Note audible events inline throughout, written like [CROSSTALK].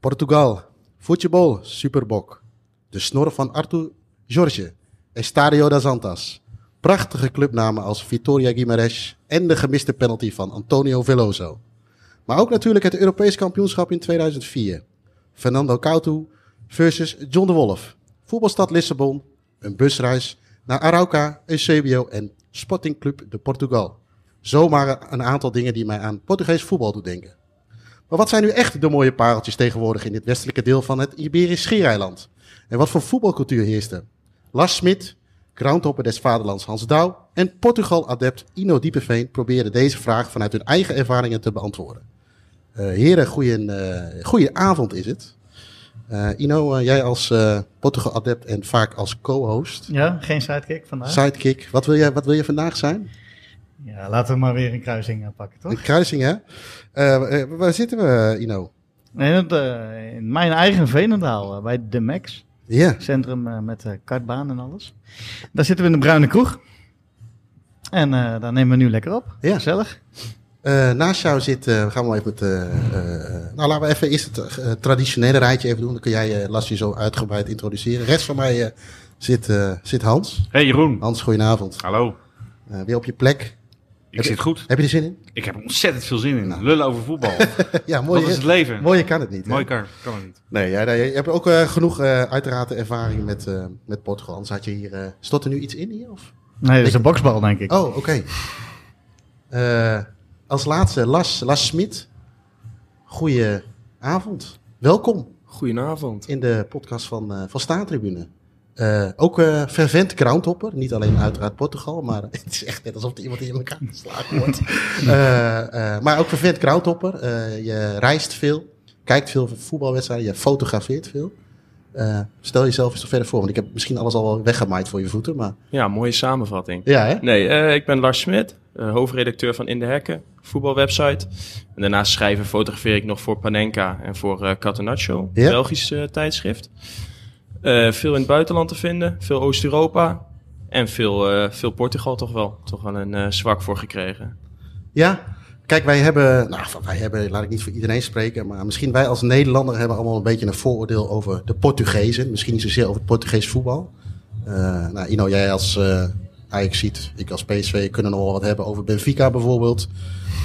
Portugal, Futebol, Superbok. De snor van Arthur Jorge, Estadio das Antas. Prachtige clubnamen als Vitoria Guimarães en de gemiste penalty van Antonio Veloso. Maar ook natuurlijk het Europees kampioenschap in 2004. Fernando Couto versus John de Wolf. Voetbalstad Lissabon, een busreis naar Arauca, Eusebio en Sporting Club de Portugal. Zomaar een aantal dingen die mij aan Portugees voetbal doen denken. Maar wat zijn nu echt de mooie pareltjes tegenwoordig in dit westelijke deel van het Iberisch Schiereiland? En wat voor voetbalcultuur heerst er? Lars Smit, groundhopper des vaderlands Hans Douw en Portugal-adept Ino Diepeveen proberen deze vraag vanuit hun eigen ervaringen te beantwoorden. Uh, heren, goeie, uh, goeie avond is het. Uh, Ino, jij als Portugal-adept en vaak als co-host. Ja, geen sidekick vandaag. Sidekick. Wat wil je, wat wil je vandaag zijn? Ja, laten we maar weer een kruising pakken, toch? Een kruising, hè? waar zitten we, Ino? In, het, in mijn eigen Veenendaal, bij de Max. Ja. Centrum met kartbaan en alles. Daar zitten we in de Bruine Kroeg. En daar nemen we nu lekker op. Ja. Gezellig. Uh, naast jou zit, uh, gaan we even het, uh, nou laten we even eerst het traditionele rijtje even doen. Dan kun jij uh, Lassie zo uitgebreid introduceren. Rechts van mij zit, zit Hans. Hey Jeroen. Hans, goedenavond. Hallo. weer op je plek. Ik heb zit je, goed. Heb je er zin in? Ik heb ontzettend veel zin in. Nou. Lullen over voetbal. [LAUGHS] ja, mooi. Dat is het leven. Mooi kan het niet. Mooi kan, kan het niet. Nee, ja, nee, je hebt ook genoeg uiteraard ervaring met, met Portugal. Anders had je hier... stort er nu iets in hier? Of? Nee, dat is een boksbal denk ik. Oh, oké. Okay. Als laatste Las, Las Smit. Goeie avond. Welkom. Goedenavond. In de podcast van, uh, van Staantribune. Uh, ook uh, fervent groundhopper. Niet alleen uiteraard Portugal, maar [LAUGHS] het is echt net alsof er iemand in elkaar geslagen wordt. [LAUGHS] maar ook fervent groundhopper. je reist veel, kijkt veel voetbalwedstrijden, je fotografeert veel. stel jezelf eens verder voor, want ik heb misschien alles al weggemaaid voor je voeten. Maar... Ja, mooie samenvatting. Ja, hè? Nee, ik ben Lars Smit, hoofdredacteur van In de Hekken voetbalwebsite. En daarnaast schrijven en fotografeer ik nog voor Panenka en voor uh, Catenaccio, ja. Belgisch tijdschrift. Uh, veel in het buitenland te vinden, veel Oost-Europa en veel, veel Portugal toch wel. Toch wel een zwak voor gekregen. Ja, kijk, wij hebben, nou, wij hebben, laat ik niet voor iedereen spreken, maar misschien wij als Nederlander hebben allemaal een beetje een vooroordeel over de Portugezen. Misschien niet zozeer over het Portugees voetbal. nou, Ino, jij als Ajax ziet, ik als PSV kunnen nog wel wat hebben over Benfica bijvoorbeeld.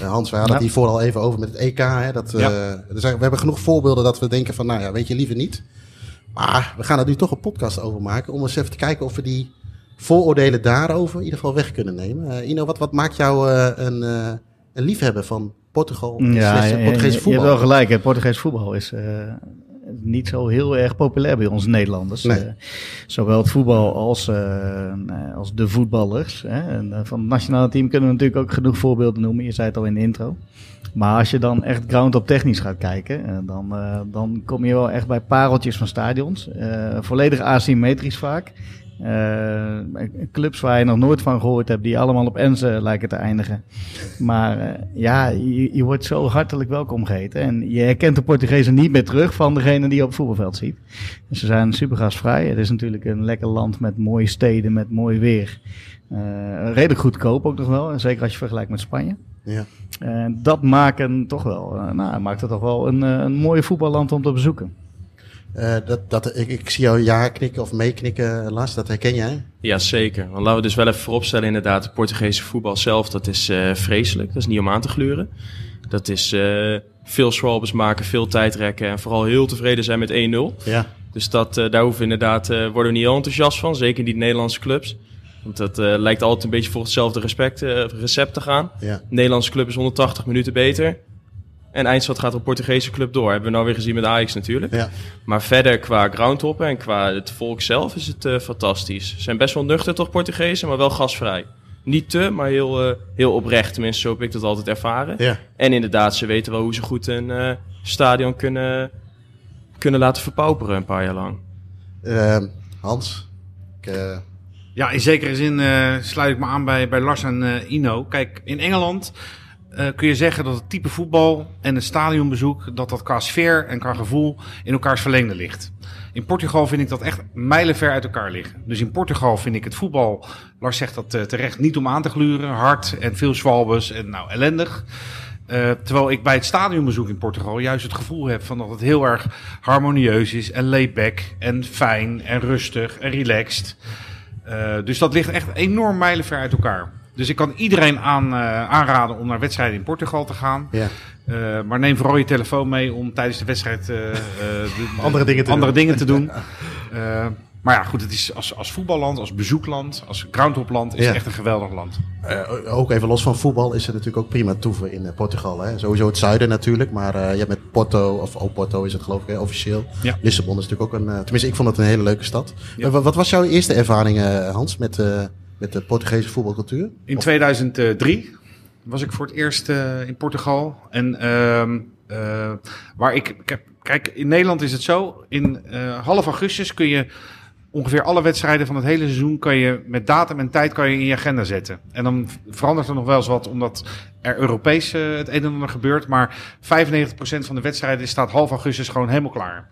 Uh, Hans, we hadden het hier vooral even over met het EK. Hè, dat, ja. we hebben genoeg voorbeelden dat we denken van, nou ja, weet je, liever niet. Maar we gaan er nu toch een podcast over maken om eens even te kijken of we die vooroordelen daarover in ieder geval weg kunnen nemen. Uh, Ino, wat, wat maakt jou een, een liefhebber van Portugal? Ja, ja, Portugees voetbal? Je hebt wel gelijk, het Portugees voetbal is niet zo heel erg populair bij ons Nederlanders. Nee. Uh, zowel het voetbal als, uh, als de voetballers. Hè. En, van het nationale team kunnen we natuurlijk ook genoeg voorbeelden noemen. Je zei het al in de intro. Maar als je dan echt ground op technisch gaat kijken, dan, dan kom je wel echt bij pareltjes van stadions. volledig asymmetrisch vaak. Uh, clubs waar je nog nooit van gehoord hebt, die allemaal op Enze lijken te eindigen. Maar uh, ja, je, je, wordt zo hartelijk welkom geheten. En je herkent de Portugezen niet meer terug van degene die je op het voetbalveld ziet. Dus ze zijn super gastvrij. Het is natuurlijk een lekker land met mooie steden, met mooi weer. Uh, redelijk goedkoop ook nog wel, zeker als je vergelijkt met Spanje. Ja. En dat maken toch wel, nou, maakt het toch wel een, een mooi voetballand om te bezoeken. Uh, dat, dat, ik, ik zie jou ja knikken of meeknikken, Lars. Dat herken jij? Ja, zeker. Want laten we dus wel even vooropstellen, inderdaad, het Portugese voetbal zelf, dat is uh, vreselijk. Dat is niet om aan te gluren. Dat is uh, veel swalbes maken, veel tijdrekken en vooral heel tevreden zijn met 1-0. Ja. Dus dat, daar hoeven we inderdaad, worden we niet heel enthousiast van. Zeker niet de Nederlandse clubs. Want dat lijkt altijd een beetje voor hetzelfde respect, recept te gaan. Ja. De Nederlandse club is 180 minuten beter. En Eindstad gaat er een Portugese club door. Hebben we nou weer gezien met Ajax natuurlijk. Ja. Maar verder qua groundhoppen en qua het volk zelf is het uh, fantastisch. Ze zijn best wel nuchter toch Portugezen, maar wel gasvrij. Niet te, maar heel, uh, heel oprecht. Tenminste, zo heb ik dat altijd ervaren. Ja. En inderdaad, ze weten wel hoe ze goed een uh, stadion kunnen, kunnen laten verpauperen een paar jaar lang. Uh, Hans? Ik, ja, in zekere zin sluit ik me aan bij, bij Lars en Ino. Kijk, in Engeland uh, kun je zeggen dat het type voetbal en het stadionbezoek, dat dat qua sfeer en qua gevoel in elkaars verlengde ligt. In Portugal vind ik dat echt mijlenver uit elkaar liggen. Dus in Portugal vind ik het voetbal, Lars zegt dat uh, terecht, niet om aan te gluren. Hard en veel zwalbes en nou ellendig. Uh, terwijl ik bij het stadionbezoek in Portugal juist het gevoel heb van dat het heel erg harmonieus is en laid en fijn en rustig en relaxed. Dus dat ligt echt enorm mijlenver uit elkaar. Dus ik kan iedereen aan, uh, aanraden om naar wedstrijden in Portugal te gaan. Ja. Uh, maar neem vooral je telefoon mee om tijdens de wedstrijd uh, de, [LAUGHS] andere dingen te andere doen. Dingen te doen. [LAUGHS] Maar ja, goed, het is als, als voetballand, als bezoekland, als groundhopland is het echt een geweldig land. Ook even los van voetbal is het natuurlijk ook prima toeven in Portugal. Hè? Sowieso het zuiden natuurlijk, maar je hebt met Porto, of oh, Porto is het geloof ik hè, officieel. Ja. Lissabon is natuurlijk ook een, tenminste ik vond het een hele leuke stad. Ja. wat was jouw eerste ervaring Hans met, met de Portugese voetbalcultuur? In of? 2003 was ik voor het eerst in Portugal. En ehm, waar ik, ik heb, kijk, in Nederland is het zo, in half augustus kun je ongeveer alle wedstrijden van het hele seizoen kan je met datum en tijd kan je in je agenda zetten. En dan verandert er nog wel eens wat, omdat er Europees uh, het een en ander gebeurt. Maar 95% van de wedstrijden staat half augustus gewoon helemaal klaar.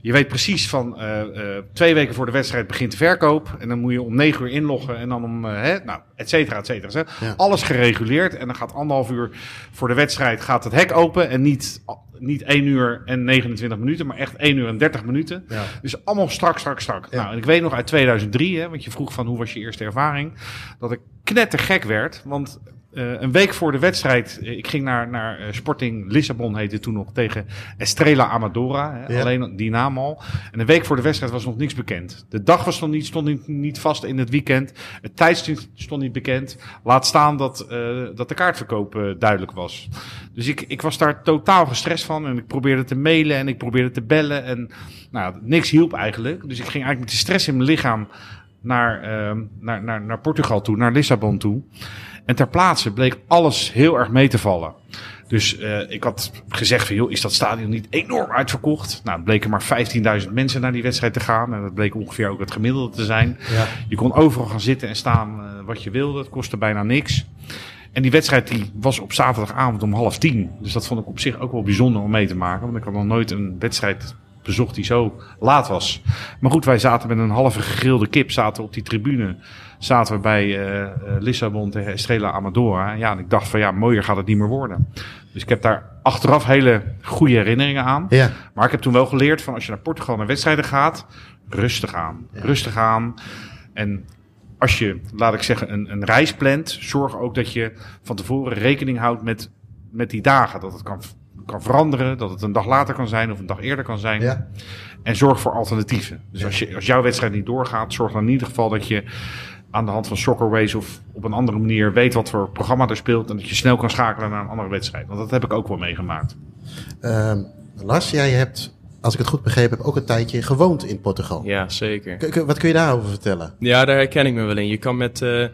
Je weet precies van uh, uh, twee weken voor de wedstrijd begint de verkoop. En dan moet je om negen uur inloggen. En dan om, uh, hè, nou, et cetera, et cetera. Ja. Alles gereguleerd. En dan gaat anderhalf uur voor de wedstrijd gaat het hek open. En niet, niet 1 uur en 29 minuten, maar echt 1 uur en 30 minuten. Ja. Dus allemaal strak, strak, strak. Ja. Nou, en ik weet nog uit 2003, hè, want je vroeg van hoe was je eerste ervaring. Dat ik knettergek werd. Want uh, een week voor de wedstrijd, ik ging naar, naar uh, Sporting Lissabon, heette toen nog, tegen Estrela Amadora. Hè, ja. Alleen die naam al. En een week voor de wedstrijd was nog niks bekend. De dag was nog niet, stond niet, niet vast in het weekend. Het tijdstip stond niet bekend. Laat staan dat, uh, dat de kaartverkoop duidelijk was. Dus ik, ik was daar totaal gestrest van. En ik probeerde te mailen en ik probeerde te bellen. En nou, niks hielp eigenlijk. Dus ik ging eigenlijk met de stress in mijn lichaam naar, naar, naar, naar Portugal toe, naar Lissabon toe. En ter plaatse bleek alles heel erg mee te vallen. Dus uh, ik had gezegd van, joh, is dat stadion niet enorm uitverkocht? Nou, het bleken maar 15.000 mensen naar die wedstrijd te gaan. En dat bleek ongeveer ook het gemiddelde te zijn. Ja. Je kon overal gaan zitten en staan uh, wat je wilde. Het kostte bijna niks. En die wedstrijd die was op zaterdagavond om half tien. Dus dat vond ik op zich ook wel bijzonder om mee te maken. Want ik had nog nooit een wedstrijd bezocht die zo laat was. Maar goed, wij zaten met een halve gegrilde kip zaten op die tribune zaten we bij uh, Lissabon tegen Estrela Amadora. Ja, en ik dacht van ja, mooier gaat het niet meer worden. Dus ik heb daar achteraf hele goede herinneringen aan. Ja. Maar ik heb toen wel geleerd van als je naar Portugal naar wedstrijden gaat, rustig aan. Ja. Rustig aan. En als je, laat ik zeggen, een, een reis plant, zorg ook dat je van tevoren rekening houdt met, met die dagen. Dat het kan, kan veranderen, dat het een dag later kan zijn of een dag eerder kan zijn. Ja. En zorg voor alternatieven. Dus als, je, als jouw wedstrijd niet doorgaat, zorg dan in ieder geval dat je aan de hand van Soccerways of op een andere manier weet wat voor programma er speelt. En dat je snel kan schakelen naar een andere wedstrijd. Want dat heb ik ook wel meegemaakt. Uh, Lars, jij hebt, als ik het goed begrepen heb, ook een tijdje gewoond in Portugal. Ja, zeker. K wat kun je daarover vertellen? Ja, daar herken ik me wel in. Je kan met... Uh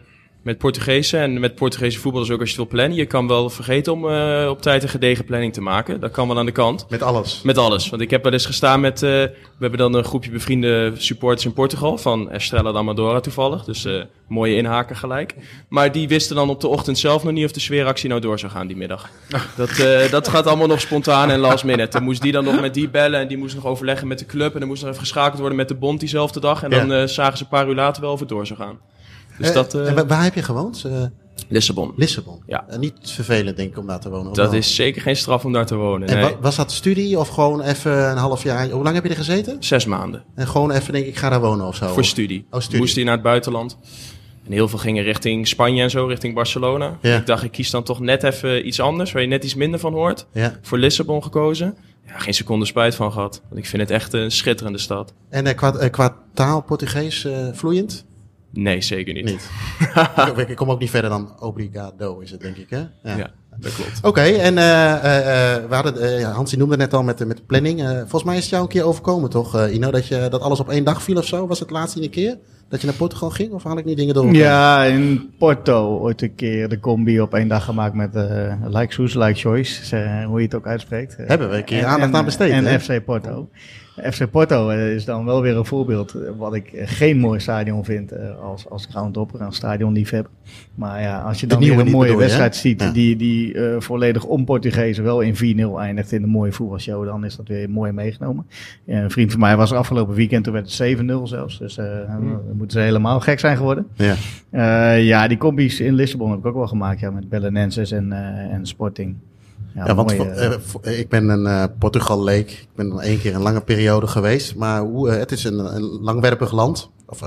met Portugese en met Portugese voetballers ook als je het wil plannen. Je kan wel vergeten om uh, op tijd een gedegen planning te maken. Dat kan wel aan de kant. Met alles? Met alles. Want ik heb wel eens gestaan met... Uh, we hebben dan een groepje bevriende supporters in Portugal. Van Estrela de Amadora toevallig. Dus uh, mooie inhaken gelijk. Maar die wisten dan op de ochtend zelf nog niet of de sfeeractie nou door zou gaan die middag. Dat, dat gaat allemaal nog spontaan en last minute. Dan moest die dan nog met die bellen en die moest nog overleggen met de club. En dan moest nog even geschakeld worden met de bond diezelfde dag. En dan ja. zagen ze een paar uur later wel of het door zou gaan. Dus uh, dat, uh, waar heb je gewoond? Uh, Lissabon. Lissabon. Ja. En niet vervelend, denk ik, om daar te wonen. Dat is zeker geen straf om daar te wonen. En nee. was dat studie of gewoon even een half jaar? Hoe lang heb je er gezeten? Zes maanden. En gewoon even denk ik, ik ga daar wonen of zo? Voor studie. Oh, studie. Moest hij naar het buitenland. En heel veel gingen richting Spanje en zo, richting Barcelona. Ja. Ik dacht, ik kies dan toch net even iets anders, waar je net iets minder van hoort. Ja. Voor Lissabon gekozen. Ja, geen seconde spijt van gehad. Want ik vind het echt een schitterende stad. En uh, qua, uh, qua taal Portugees uh, vloeiend? Nee, zeker niet. niet. [LAUGHS] ik, kom ook niet verder dan obrigado, is het denk ik, hè? Ja, ja dat klopt. Oké, okay, en uh, uh, we hadden, uh, Hans, die noemde net al met, met de planning. volgens mij is het jou een keer overkomen, toch, Ino? Dat, je, dat alles op één dag viel of zo? Was het laatste een keer? Dat je naar Portugal ging? Of haal ik niet dingen door? Ja, in Porto ooit een keer de combi op één dag gemaakt met uh, Like Soes, Like Choice. hoe je het ook uitspreekt. Hebben we een keer aandacht aan besteed. En hè? FC Porto. FC Porto is dan wel weer een voorbeeld wat ik geen mooi stadion vind als, als groundhopper, een stadionliefhebber. Maar ja, als je dan weer een mooie wedstrijd ziet ja. die, die uh, volledig om Portugees wel in 4-0 eindigt in een mooie voetbalshow, dan is dat weer mooi meegenomen. Een vriend van mij was afgelopen weekend, toen werd het 7-0 zelfs. Dus uh, hmm. dan moeten ze helemaal gek zijn geworden. Ja, uh, ja die combi's in Lissabon heb ik ook wel gemaakt, ja, met Belenenses en, en Sporting. Ja, want ik ben een Portugal-leek. Ik ben dan één keer een lange periode geweest. Maar hoe, het is een, een langwerpig land. Of,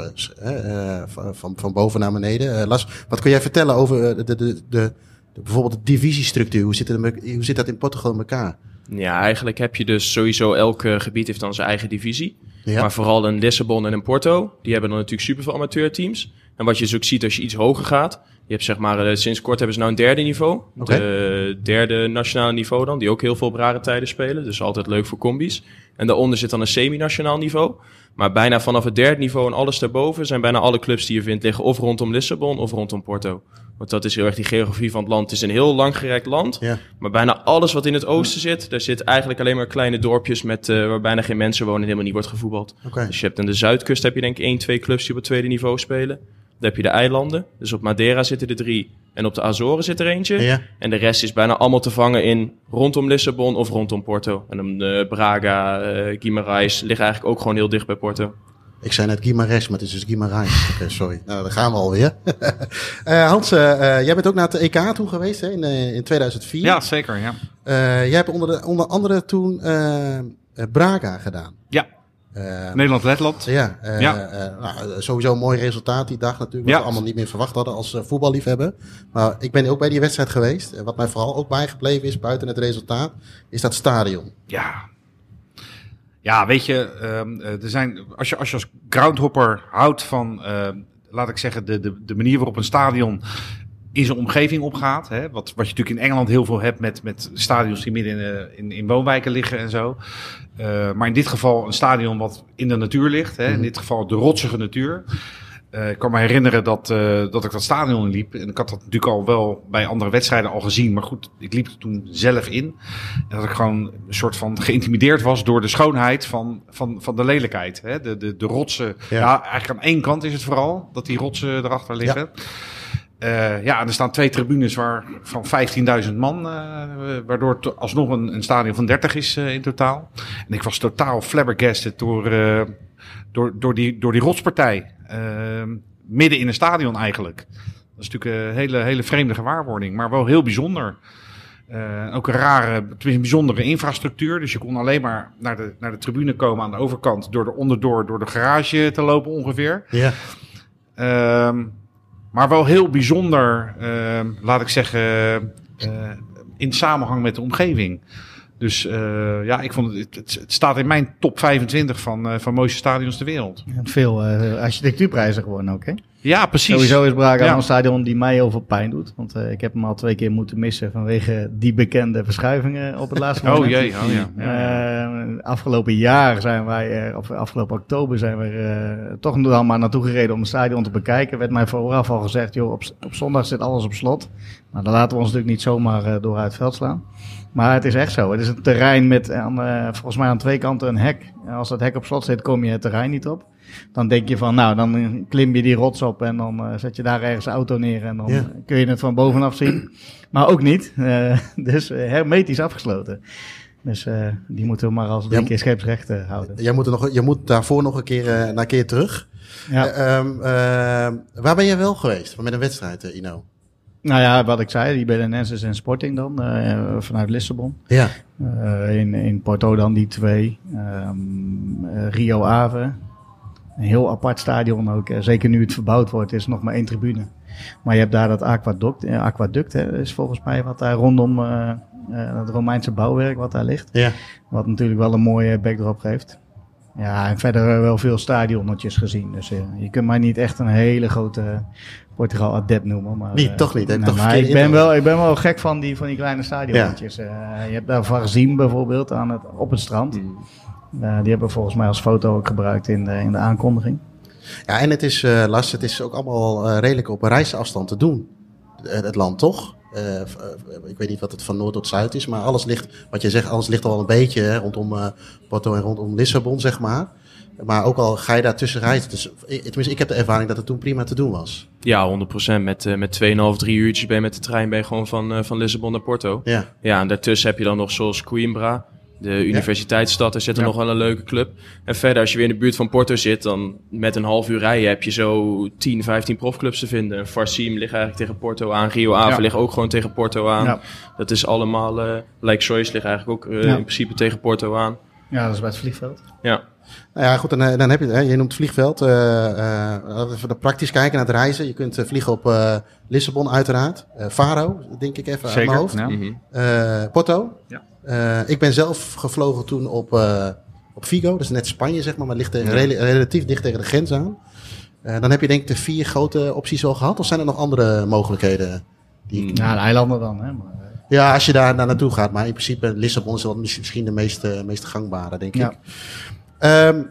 van, van boven naar beneden. Las, wat kun jij vertellen over de, de, de, de bijvoorbeeld de divisiestructuur? Hoe zit, het, hoe zit dat in Portugal in elkaar? Ja, eigenlijk heb je dus sowieso elk gebied heeft dan zijn eigen divisie. Maar vooral in Lissabon en in Porto, die hebben dan natuurlijk super veel amateurteams. En wat je dus ook ziet als je iets hoger gaat, je hebt zeg maar, uh, sinds kort hebben ze nou een derde niveau. Okay. De derde nationale niveau dan, die ook heel veel op rare tijden spelen. Dus altijd leuk voor combi's. En daaronder zit dan een semi-nationaal niveau. Maar bijna vanaf het derde niveau en alles daarboven zijn bijna alle clubs die je vindt liggen of rondom Lissabon of rondom Porto. Want dat is heel erg die geografie van het land. Het is een heel langgerekt land. Ja. Maar bijna alles wat in het oosten zit, daar zit eigenlijk alleen maar kleine dorpjes met, uh, waar bijna geen mensen wonen en helemaal niet wordt gevoetbald. Okay. Dus je hebt aan de zuidkust heb je denk ik één, twee clubs die op het tweede niveau spelen. Dan heb je de eilanden. Dus op Madeira zitten er drie. En op de Azoren zit er eentje. Ja. En de rest is bijna allemaal te vangen in rondom Lissabon of rondom Porto. En dan uh, Braga, uh, Guimarães liggen eigenlijk ook gewoon heel dicht bij Porto. Ik zei net Guimarães, maar het is dus Guimarães. [LAUGHS] Oké, sorry. Nou, dan gaan we alweer. uh, [LAUGHS] Hans, jij bent ook naar het EK toen geweest hè, in, in 2004. Ja, zeker. Ja. jij hebt onder, de, onder andere toen Braga gedaan. Ja. Uh, Nederland-Letland. Ja, uh, ja. Uh, nou, sowieso een mooi resultaat die dag natuurlijk. Wat we allemaal niet meer verwacht hadden als voetballiefhebber. Maar ik ben ook bij die wedstrijd geweest. En wat mij vooral ook bijgebleven is, buiten het resultaat, is dat stadion. Ja. Ja, weet je, ehm, er zijn, als, je, als je als groundhopper houdt van, laat ik zeggen, de, de, de manier waarop een stadion in zijn omgeving opgaat. Hè? Wat, wat je natuurlijk in Engeland heel veel hebt met, met stadions die midden in, in, in woonwijken liggen en zo. Uh, maar in dit geval een stadion wat in de natuur ligt. Hè? In mhm. dit geval de rotsige natuur. Uh, ik kan me herinneren dat, uh, dat ik dat stadion liep. En ik had dat natuurlijk al wel bij andere wedstrijden al gezien. Maar goed, ik liep er toen zelf in. En dat ik gewoon een soort van geïntimideerd was door de schoonheid van, van, van de lelijkheid. Hè? De, de, de rotsen. Ja. ja. eigenlijk aan één kant is het vooral dat die rotsen erachter liggen. Ja. Uh, ja, er staan twee tribunes waar, van 15.000 man, uh, waardoor het alsnog een, een stadion van 30 is uh, in totaal. En ik was totaal flabbergasted door, door, door, die, door die rotspartij. midden in een stadion eigenlijk. Dat is natuurlijk een hele, hele vreemde gewaarwording, maar wel heel bijzonder. ook een rare, een bijzondere infrastructuur. Dus je kon alleen maar naar de, naar de tribune komen aan de overkant door de onderdoor, door de garage te lopen ongeveer. Ja. Ehm, maar wel heel bijzonder, uh, laat ik zeggen, uh, in samenhang met de omgeving. Dus uh, ja, ik vond het, het, staat in mijn top 25 van, uh, van mooiste stadions ter wereld. veel architectuurprijzen gewonnen ook, hè? Ja, precies. Sowieso is Braga ja. een stadion die mij heel veel pijn doet. Want uh, ik heb hem al twee keer moeten missen vanwege die bekende verschuivingen op het laatste [LAUGHS] oh, moment. Oh jee, oh ja. ja, uh, afgelopen jaar zijn wij, uh, of afgelopen oktober zijn we toch dan maar naartoe gereden om het stadion te bekijken. Werd mij vooraf al gezegd, joh, op, op zondag zit alles op slot. Nou, dan laten we ons natuurlijk niet zomaar door uit het veld slaan. Maar het is echt zo. Het is een terrein met aan, volgens mij aan twee kanten een hek. En als dat hek op slot zit, kom je het terrein niet op. Dan denk je van, nou, dan klim je die rots op en dan uh, zet je daar ergens een auto neer en dan kun je het van bovenaf zien. Maar ook niet. Uh, [LAUGHS] dus uh, hermetisch afgesloten. Dus die moeten we maar als drie keer scheepsrecht houden. Jij moet, er nog, je moet daarvoor nog een keer, naar een keer terug. Ja. Um, waar ben je wel geweest met een wedstrijd, Ino? Nou ja, wat ik zei, die Nenses en Sporting dan, vanuit Lissabon. Ja. in, in Porto dan die twee. Um, Rio Ave, een heel apart stadion ook. Zeker nu het verbouwd wordt, is nog maar één tribune. Maar je hebt daar dat aquaduct, eh, aquaduct hè, is volgens mij wat daar rondom uh, uh, het Romeinse bouwwerk wat daar ligt. Ja. Wat natuurlijk wel een mooie backdrop geeft. Ja, en verder wel veel stadionnetjes gezien. Dus je kunt mij niet echt een hele grote Portugal adept noemen. Maar, niet, toch niet. Toch maar ik ben, wel, ik ben wel gek van die, van die kleine stadionnetjes. Ja. je hebt daar Varzim bijvoorbeeld aan het, op het strand. Mm. Uh, die hebben we volgens mij als foto ook gebruikt in de, in de aankondiging. Ja, en het is, uh, Lars, het is ook allemaal uh, redelijk op een reisafstand te doen. het land, toch? ik weet niet wat het van noord tot zuid is, maar alles ligt, wat je zegt, alles ligt al een beetje hè, rondom Porto en rondom Lissabon, zeg maar. Maar ook al ga je daar tussen reizen. Dus, tenminste, ik heb de ervaring dat het toen prima te doen was. Ja, 100%. Met, uh, met 2,5, 3 uurtjes ben je met de trein ben je gewoon van, uh, van Lissabon naar Porto. Ja. Ja, en daartussen heb je dan nog zoals Coimbra. De universiteitsstad, daar zit er Ja. nog wel een leuke club. En verder, als je weer in de buurt van Porto zit, dan met een half uur rijden heb je zo 10, 15 profclubs te vinden. Farsim ligt eigenlijk tegen Porto aan. Rio Ave Ja. ligt ook gewoon tegen Porto aan. Ja. Dat is allemaal, eh Like Choice ligt eigenlijk ook eh, Ja. in principe tegen Porto aan. Ja, dat is bij het vliegveld. Ja, Nou ja, goed, dan, eh, dan heb je het. hè. Je noemt vliegveld. eh eh, laten we even de praktisch kijken naar het reizen. Je kunt vliegen op eh, Lissabon uiteraard. Eh Faro, denk ik even uit mijn Zeker. hoofd. Ja. Mhm. Eh, Porto. Ja. Eh, ik ben zelf gevlogen toen op, eh, op Vigo. Dat is net Spanje, zeg maar. Maar ligt tegen, rela- relatief dicht tegen de grens aan. Eh, dan heb je denk ik de vier grote opties al gehad. Of zijn er nog andere mogelijkheden? Die... Mm. Ja, de eilanden dan. Hè? Maar, Ja, als je daar, daar naartoe gaat. Maar in principe, Lissabon is wel mis- misschien de meest, meest gangbare, denk Ja. ik. Ehm,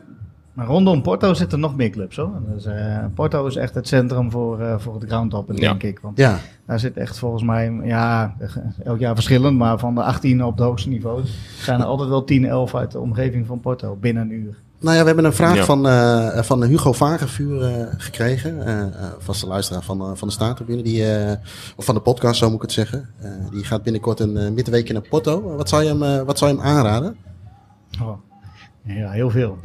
maar rondom Porto zitten nog meer clubs hoor. Dus, eh, Porto is echt het centrum voor, eh, voor het groundhoppen, Ja. denk ik. Want ja. daar zit echt volgens mij, ja, elk jaar verschillend, maar van de 18 op het hoogste niveau zijn er altijd wel 10, 11 uit de omgeving van Porto binnen een uur. Nou ja, we hebben een vraag Ja. van, eh, van Hugo Vagevuur eh, gekregen. eh, eh, vaste luisteraar van, van de Statentribune. Die, eh, of van de podcast, zo moet ik het zeggen. Eh, die gaat binnenkort een uh, midweekje naar Porto. wat, zou je hem, eh, wat zou je hem aanraden? Oh. Ja, heel veel.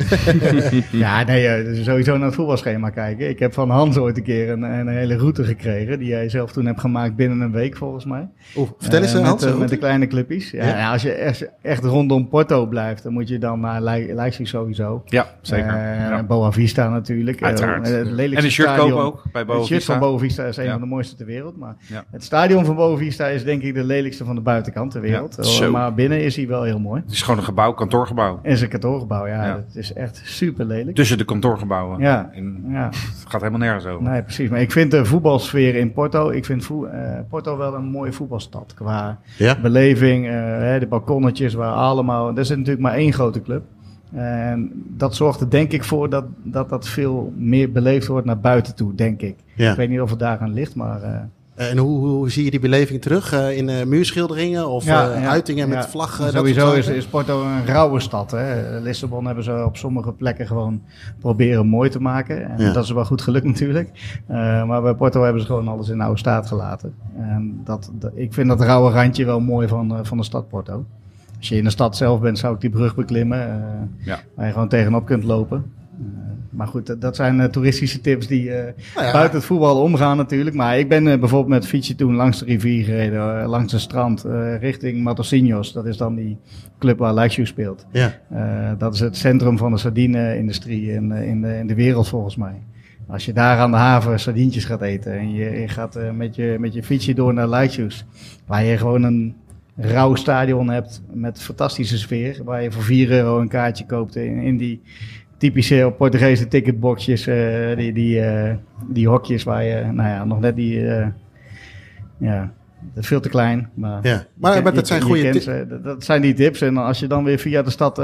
[LAUGHS] ja, nee, eh, sowieso naar het voetbalschema kijken. Ik heb van Hans ooit een keer een, een hele route gekregen, die jij zelf toen hebt gemaakt binnen een week volgens mij. Oeh, vertel eens, met, Hans. een met de kleine clubjes. Ja, als je echt, echt rondom Porto blijft, dan moet je dan naar Lei- Leipzig sowieso. Ja, zeker. Eh, Ja. Boa Vista natuurlijk. Uiteraard. het lelijkste En een shirt stadion- kopen ook bij Het shirt van Boavista. Boa Vista is een Ja. van de mooiste ter wereld. Maar Ja. het stadion van Boa Vista is denk ik de lelijkste van de buitenkant ter wereld. Maar binnen is hij wel heel mooi. Het is gewoon een gebouw, kantoorgebouw. En zijn kantoorgebouw, ja, Ja. dat is echt super lelijk. Tussen de kantoorgebouwen. Ja. Ja, het gaat helemaal nergens over. nee, precies. Maar ik vind de voetbalsfeer in Porto, ik vind eh, Porto wel een mooie voetbalstad. Qua Ja? beleving, eh, hè, de balkonnetjes waar allemaal... Er zit natuurlijk maar één grote club. En dat zorgt er denk ik voor dat dat, dat veel meer beleefd wordt naar buiten toe, denk ik. Ja. Ik weet niet of het daaraan ligt, maar... eh, En hoe, hoe zie je die beleving terug? Eh, in eh, muurschilderingen of Ja, eh, ja, uitingen met ja. vlaggen? dat Sowieso is, is Porto een rauwe stad. Hè. Lissabon hebben ze op sommige plekken gewoon proberen mooi te maken. En Ja. dat is wel goed gelukt natuurlijk. Eh, maar bij Porto hebben ze gewoon alles in oude staat gelaten. En dat, dat- ik vind dat rauwe randje wel mooi van, van de stad Porto. Als je in de stad zelf bent, zou ik die brug beklimmen. eh, Ja. Waar je gewoon tegenop kunt lopen. Maar goed, dat, zijn eh, toeristische tips die eh, Nou ja. buiten het voetbal omgaan natuurlijk. Maar ik ben eh, bijvoorbeeld met fietsje toen langs de rivier gereden, langs het strand, richting Matosinhos. Dat is dan die club waar Lazio speelt. Ja. Dat is het centrum van de sardine-industrie in, in, de, in de wereld volgens mij. Als je daar aan de haven sardientjes gaat eten en je, je gaat met, je, met je fietsje door naar Leitjus, waar je gewoon een rauw stadion hebt met fantastische sfeer, waar je voor 4 euro een kaartje koopt in, in die typische Portugese ticketboxjes, eh, die, die, eh, die hokjes waar je, nou ja, nog net die, eh, ja, dat is veel te klein, maar... Ja. Maar, Je- maar je- dat zijn je goede tips. Dat- zijn die tips. En als je dan weer via de stad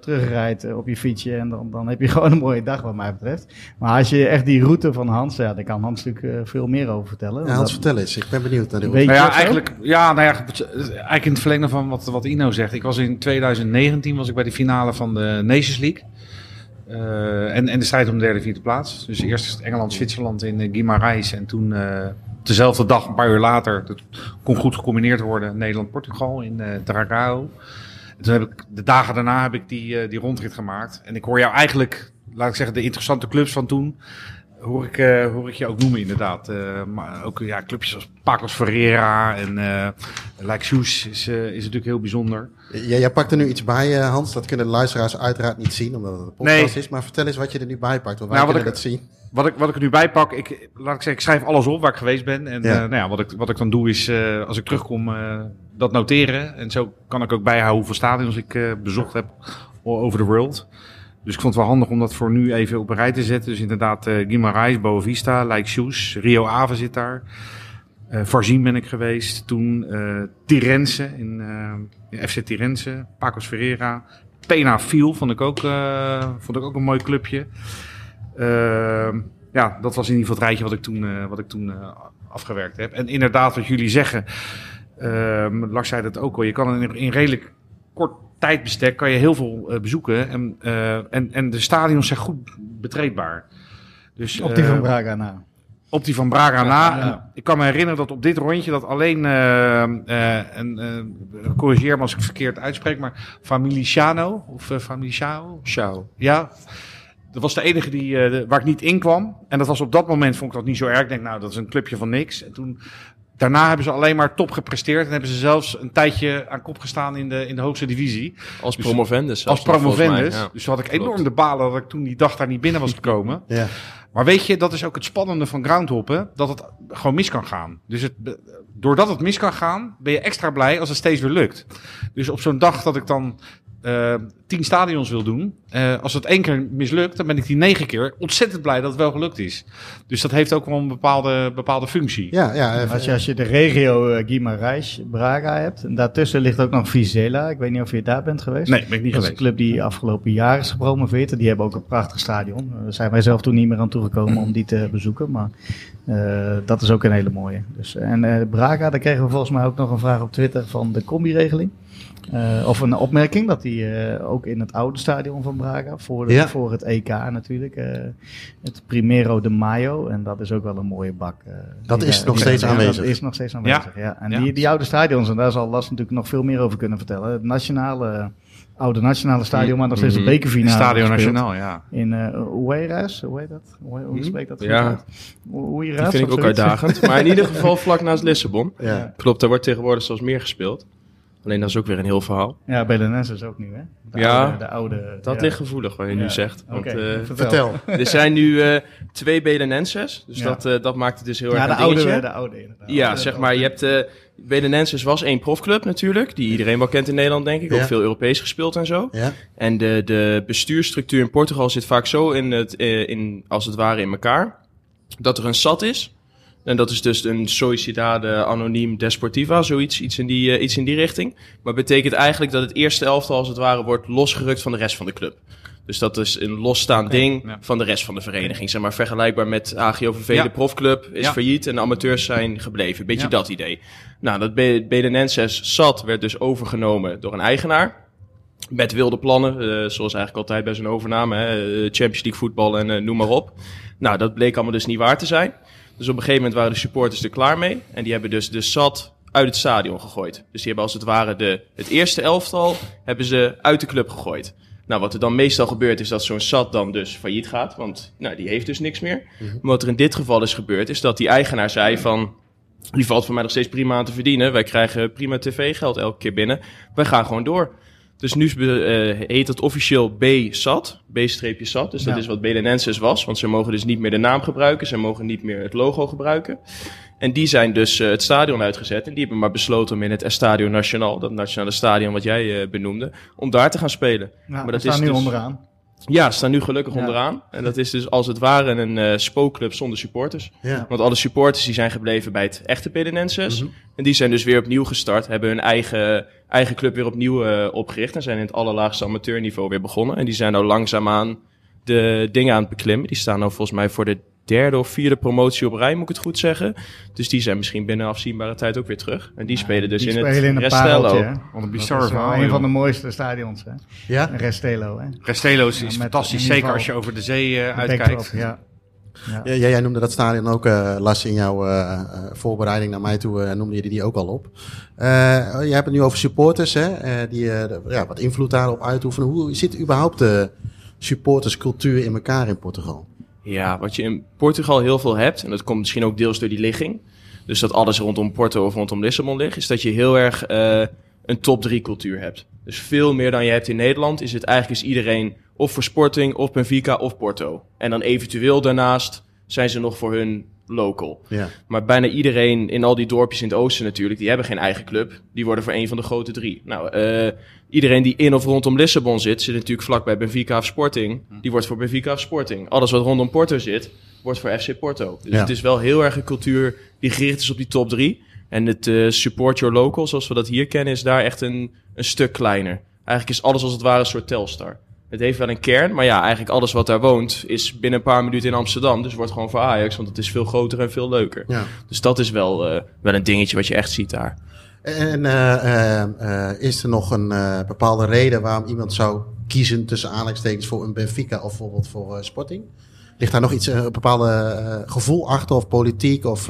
terugrijdt op je fietsje, en dan, dan heb je [LAUGHS] gewoon een mooie dag wat mij betreft. Maar als je echt die route van Hans, ja, daar kan Hans natuurlijk veel meer over vertellen. Ja, Hans, Dat- vertel eens. Ik ben benieuwd naar Nou je ja, eigenlijk, ja, nou ja, eigenlijk in het verlengde van wat, wat Ino zegt. Ik was in 2019 was ik bij de finale van de Nations League. Eh, en, en de strijd om de derde, vierde plaats. Dus eerst Engeland, Zwitserland in uh, Guimarães. En toen eh, dezelfde dag, een paar uur later, dat kon goed gecombineerd worden, Nederland-Portugal in uh. En toen heb ik, de dagen daarna heb ik die, die rondrit gemaakt. En ik hoor jou eigenlijk, laat ik zeggen, de interessante clubs van toen hoor ik, hoor ik je ook noemen inderdaad. Maar ook ja, clubjes als Pacos Ferreira en uh, is, is natuurlijk heel bijzonder. Ja, jij pakt er nu iets bij, uh, Hans. Dat kunnen de luisteraars uiteraard niet zien, omdat het een podcast nee. is. Maar vertel eens wat je er nu bij pakt, want wij nou, kunnen ik, dat zien. Wat ik, wat ik er nu bij pak, ik, laat ik zeggen, ik schrijf alles op waar ik geweest ben. En ja. nou ja, wat, ik, wat ik dan doe is, uh, als ik terugkom, dat noteren. En zo kan ik ook bijhouden hoeveel stadions ik bezocht heb all over the world. Dus ik vond het wel handig om dat voor nu even op een rij te zetten. Dus inderdaad, uh, Guimarães, Boavista, Shoes, Rio Ave zit daar. Uh, Varzim ben ik geweest. Toen uh, Tirense, in, in FC Tirense. Pacos Ferreira. Pena Fiel vond ik ook, vond ik ook een mooi clubje. Ehm, ja, dat was in ieder geval het rijtje wat ik toen, wat ik toen afgewerkt heb. En inderdaad, wat jullie zeggen. ehm, Lars zei dat ook al. Je kan in, in redelijk kort tijdbestek kan je heel veel uh, bezoeken. En, uh, en, en de stadions zijn goed betreedbaar. Dus, Op die van Braga na. Op die van Braga na. Ja. Ik kan me herinneren dat op dit rondje dat alleen, eh eh en, eh, corrigeer me als ik verkeerd uitspreek, maar Familiciano of uh, Familiciao, Ciao. ja. Dat was de enige die, eh, waar ik niet in kwam. En dat was op dat moment, vond ik dat niet zo erg. Ik denk, nou, dat is een clubje van niks. En toen, daarna hebben ze alleen maar top gepresteerd. En hebben ze zelfs een tijdje aan kop gestaan in de, in de hoogste divisie. Als Dus- promovendus. Als promovendus. mij, ja. Dus toen had ik enorm de balen dat ik toen die dag daar niet binnen was [LAUGHS] gekomen. Ja. Maar weet je, dat is ook het spannende van groundhoppen, dat het gewoon mis kan gaan. Dus het, doordat het mis kan gaan, ben je extra blij als het steeds weer lukt. Dus op zo'n dag dat ik dan eh, tien stadions wil doen, eh, als het één keer mislukt, dan ben ik die negen keer ontzettend blij dat het wel gelukt is. Dus dat heeft ook wel een bepaalde, bepaalde functie. Ja, ja, even- Als je, als je de regio uh, Guimarães, Braga hebt, en daartussen ligt ook nog Vizela. Ik weet niet of je daar bent geweest. Nee, ben ik niet Dat is een geweest. club die afgelopen jaar is gepromoveerd. En die hebben ook een prachtig stadion. Eh, Daar zijn wij zelf toen niet meer aan toegekomen om die te bezoeken. Maar eh, dat is ook een hele mooie. Dus, en eh, Braga, daar kregen we volgens mij ook nog een vraag op Twitter van de combi-regeling. Eh, of een opmerking dat die eh, ook in het oude stadion van Braga, voor, de, Ja. voor het EK natuurlijk, eh, het Primero de Mayo. En dat is ook wel een mooie bak. eh, Dat die is nog die steeds aanwezig. Dat is nog steeds aanwezig, ja. En Ja. Die, die oude stadions, en daar zal Las natuurlijk nog veel meer over kunnen vertellen. Het nationale, oude nationale stadion, maar nog steeds een Mhm. bekerfinale Stadio gespeeld. Nationaal, ja. In uh, Hueras, hoe heet dat? Hoe, hoe Mhm. spreekt dat? Ja. goed uit? Die vind ik ook uitdagend. Maar in ieder geval vlak naast Lissabon. ja. Klopt, daar wordt tegenwoordig zelfs meer gespeeld. Alleen dat is ook weer een heel verhaal. Ja, Belenenses ook nu, hè? De Ja, oude, de oude, Dat ja. ligt gevoelig wat je Ja. nu zegt. Want eh, Vertel. er zijn nu eh, twee Belenenses. Dus Ja. dat, eh, dat maakt het dus heel Ja, erg de een oude, dingetje. de oude inderdaad. Ja, De zeg maar, je hebt uh, Belenenses was één profclub natuurlijk, die iedereen wel kent in Nederland denk ik, Ja. ook veel Europees gespeeld en zo. Ja. En de, de bestuursstructuur in Portugal zit vaak zo in het, eh, in, als het ware in elkaar, dat er een SAT is. En dat is dus een Sociedade Anoniem Desportiva, zoiets iets in, die, eh, iets in die richting. Maar betekent eigenlijk dat het eerste elftal als het ware wordt losgerukt van de rest van de club. Dus dat is een losstaand ding ja. van de rest van de vereniging. Zeg maar vergelijkbaar met AGOVV, Ja. de profclub, is Ja. failliet en de amateurs zijn gebleven. Beetje dat idee. Nou, dat Be- Belenenses SAT werd dus overgenomen door een eigenaar. Met wilde plannen, eh, zoals eigenlijk altijd bij zo'n overname. Hè, eh, Champions League voetbal en noem maar op. Nou, dat bleek allemaal dus niet waar te zijn. Dus op een gegeven moment waren de supporters er klaar mee. En die hebben dus de SAT uit het stadion gegooid. Dus die hebben als het ware de, het eerste elftal hebben ze uit de club gegooid. Nou, wat er dan meestal gebeurt is dat zo'n SAT dan dus failliet gaat. Want nou, die heeft dus niks meer. Maar wat er in dit geval is gebeurd is dat die eigenaar zei van... Die valt voor mij nog steeds prima aan te verdienen. Wij krijgen prima tv-geld elke keer binnen. Wij gaan gewoon door. Dus nu eh, heet het officieel B-SAT, B-SAT. Dus dat Ja. is wat Belenenses was, want ze mogen dus niet meer de naam gebruiken. Ze mogen niet meer het logo gebruiken. En die zijn dus eh, het stadion uitgezet. En die hebben maar besloten om in het Estadio Nacional, dat nationale stadion wat jij eh, benoemde, om daar te gaan spelen. Ja, maar dat staan is nu dus- onderaan. Ja, ze staan nu gelukkig Ja. onderaan. En dat is dus als het ware een eh, spookclub zonder supporters. Ja. Want alle supporters die zijn gebleven bij het echte Belenenses. Mhm. En die zijn dus weer opnieuw gestart. Hebben hun eigen, eigen club weer opnieuw eh, opgericht. En zijn in het allerlaagste amateurniveau weer begonnen. En die zijn nou langzaamaan de dingen aan het beklimmen. Die staan nou volgens mij voor de derde of vierde promotie op rij, moet ik het goed zeggen. Dus die zijn misschien binnen afzienbare tijd ook weer terug. En die spelen dus Die in spelen het hè? Wat een Dat bizar is wel verhaal. een joh. van de mooiste stadions, hè? Ja? Restelo, hè? Restelo is, Ja, is met fantastisch, zeker als je over de zee eh, uitkijkt. Ja. Ja. Ja, jij noemde dat stadion ook, eh Lars, in jouw eh, eh, voorbereiding naar mij toe, eh, noemde je die ook al op. Eh je hebt het nu over supporters, hè, eh, die eh, ja, wat invloed daarop uitoefenen. Hoe zit überhaupt de supporterscultuur in elkaar in Portugal? Ja, wat je in Portugal heel veel hebt, en dat komt misschien ook deels door die ligging. Dus dat alles rondom Porto of rondom Lissabon ligt, is dat je heel erg eh, een top 3 cultuur hebt. Dus veel meer dan je hebt in Nederland, is het eigenlijk is iedereen of voor Sporting, of Benfica, of Porto. En dan eventueel daarnaast zijn ze nog voor hun local. Ja. Maar bijna iedereen in al die dorpjes in het oosten natuurlijk, die hebben geen eigen club. Die worden voor een van de grote drie. Nou, eh, iedereen die in of rondom Lissabon zit, zit natuurlijk vlakbij Benfica of Sporting. Die wordt voor Benfica of Sporting. Alles wat rondom Porto zit, wordt voor FC Porto. Dus Ja. het is wel heel erg een cultuur die gericht is op die top drie. En het eh, support your local, zoals we dat hier kennen, is daar echt een, een stuk kleiner. Eigenlijk is alles als het ware een soort Telstar. Het heeft wel een kern, maar ja, eigenlijk alles wat daar woont is binnen een paar minuten in Amsterdam. Dus wordt gewoon voor Ajax, want het is veel groter en veel leuker. ja. Dus dat is wel, eh, wel een dingetje wat je echt ziet daar. En eh, eh, is er nog een bepaalde reden waarom iemand zou kiezen tussen aanhalingstekens voor een Benfica of bijvoorbeeld voor Sporting? ligt daar nog iets, een bepaalde gevoel achter of politiek of...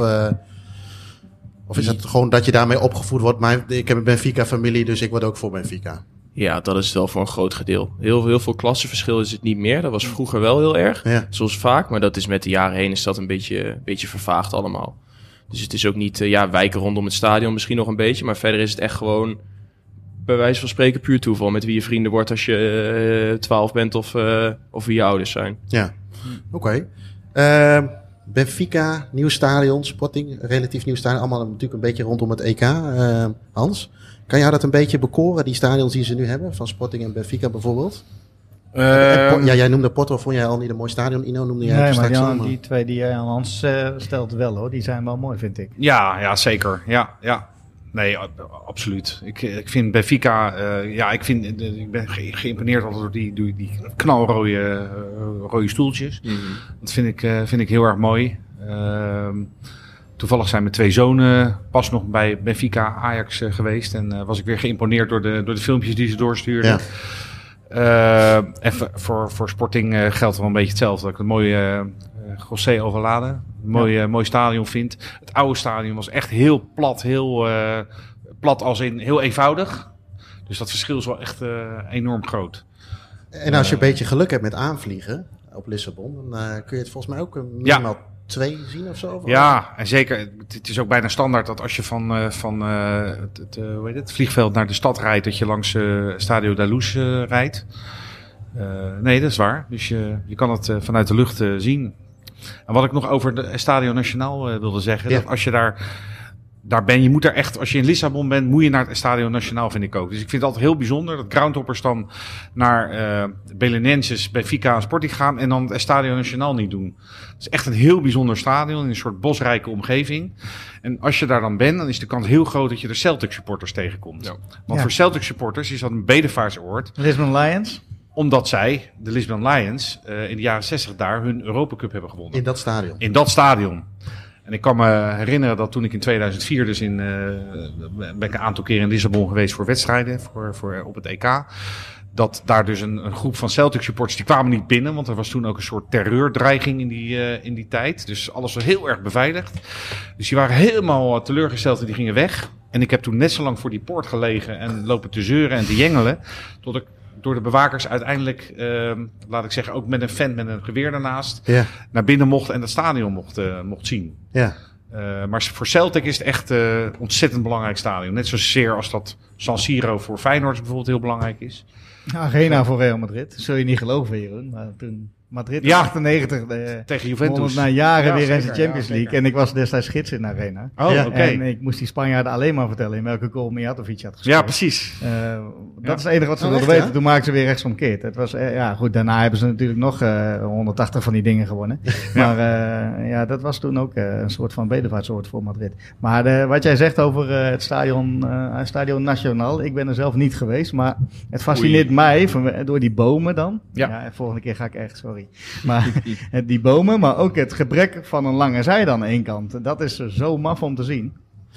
Of is het gewoon dat je daarmee opgevoed wordt? Maar ik heb een Benfica-familie, dus ik word ook voor Benfica. Ja, dat is het wel voor een groot gedeelte. Heel, heel veel klassenverschil is het niet meer. Dat was vroeger wel heel erg, ja. zoals vaak. Maar dat is met de jaren heen is dat een beetje, een beetje vervaagd allemaal. Dus het is ook niet, uh, ja, wijken rondom het stadion misschien nog een beetje. Maar verder is het echt gewoon, bij wijze van spreken, puur toeval. Met wie je vrienden wordt als je uh, 12 bent of, uh, of wie je ouders zijn. Ja, oké. Okay. Benfica, nieuw stadion, Sporting, relatief nieuw stadion. Allemaal natuurlijk een beetje rondom het EK. Uh, Hans, kan jou dat een beetje bekoren, die stadions die ze nu hebben? Van Sporting en Benfica bijvoorbeeld? Uh, ja, jij noemde Porto, vond jij al niet een mooi stadion? Ino noemde jij nee, maar, ja, die twee die jij aan Hans uh, stelt wel hoor, die zijn wel mooi vind ik. Ja, ja zeker. Ja, ja. Nee, absoluut. Ik, ik vind Benfica, uh, ja, ik, vind, ik ben ge geïmponeerd door die, door die knalrode uh, rode stoeltjes. Mm -hmm. Dat vind ik, uh, vind ik heel erg mooi. Toevallig zijn mijn twee zonen pas nog bij Benfica Ajax geweest. En was ik weer geïmponeerd door de, door de filmpjes die ze doorstuurden. Ja. en voor, voor Sporting geldt wel een beetje hetzelfde. Dat ik een mooie José Overladen. Mooi, ja. mooi stadion vind. Het oude stadion was echt heel plat. Heel uh, plat als in heel eenvoudig. Dus dat verschil is wel echt uh, enorm groot. En als je een beetje geluk hebt met aanvliegen op Lissabon, dan uh, kun je het volgens mij ook minimaal ja. Twee zien of zo. Ja, en zeker. Het is ook bijna standaard dat als je van, van het, het, hoe heet het, vliegveld naar de stad rijdt, dat je langs Stadio da Luz rijdt. nee, dat is waar. Dus je, je kan het vanuit de lucht zien. En wat ik nog over de Stadio Nacionaal uh, wilde zeggen, ja. dat als je daar, daar ben, je moet er echt, als je in Lissabon bent, moet je naar het Stadio Nacionaal, vind ik ook. Dus ik vind het altijd heel bijzonder dat groundhoppers dan naar uh, Belenenses, Benfica en Sporting gaan en dan het Stadio Nacionaal niet doen. Het is echt een heel bijzonder stadion in een soort bosrijke omgeving. En als je daar dan bent, dan is de kans heel groot dat je de Celtic supporters tegenkomt. Ja. Want ja. voor Celtic supporters is dat een bedevaartsoord. Lisbon Lions? Omdat zij, de Lisbon Lions, uh, in de jaren 60 daar hun Europa Cup hebben gewonnen. In dat stadion? In dat stadion. En ik kan me herinneren dat toen ik in 2004 dus in, uh, ben ik een aantal keer in Lissabon geweest voor wedstrijden, voor, voor, op het EK. Dat daar dus een, een groep van Celtic supporters, die kwamen niet binnen, want er was toen ook een soort terreurdreiging in die, uh, in die tijd. Dus alles was heel erg beveiligd. Dus die waren helemaal teleurgesteld en die gingen weg. En ik heb toen net zo lang voor die poort gelegen en lopen te zeuren en te jengelen, tot ik door de bewakers uiteindelijk, uh, laat ik zeggen, ook met een vent met een geweer daarnaast, ja. naar binnen mocht en het stadion mocht, uh, mocht zien. Ja. Uh, maar voor Celtic is het echt uh, ontzettend belangrijk stadion. Net zozeer als dat San Siro voor Feyenoord bijvoorbeeld heel belangrijk is. Arena voor Real Madrid. Zul je niet geloven, Jeroen. Maar toen Madrid ja. 98. De, Tegen Juventus. Na jaren ja, weer in de Champions ja, League. En ik was destijds gids in de arena. Oh, oké. Okay. En ik moest die Spanjaarden alleen maar vertellen in welke goal Mijatovic had gescoord. Ja, precies. Uh, dat is het enige wat ze oh, wilden weten. Toen maakten ze weer rechtsomkeerd. Het was, uh, ja goed, daarna hebben ze natuurlijk nog uh, eh, 180 van die dingen gewonnen. [LAUGHS] maar ja, dat was toen ook een soort van bedevaartsoord voor Madrid. Maar de, wat jij zegt over het stadion, stadion Nacional. Ik ben er zelf niet geweest. Maar het fascineert Oei. mij van, door die bomen dan. Ja. ja. Volgende keer ga ik echt, sorry. Maar [LAUGHS] die bomen, maar ook het gebrek van een lange zij dan één kant. Dat is zo maf om te zien.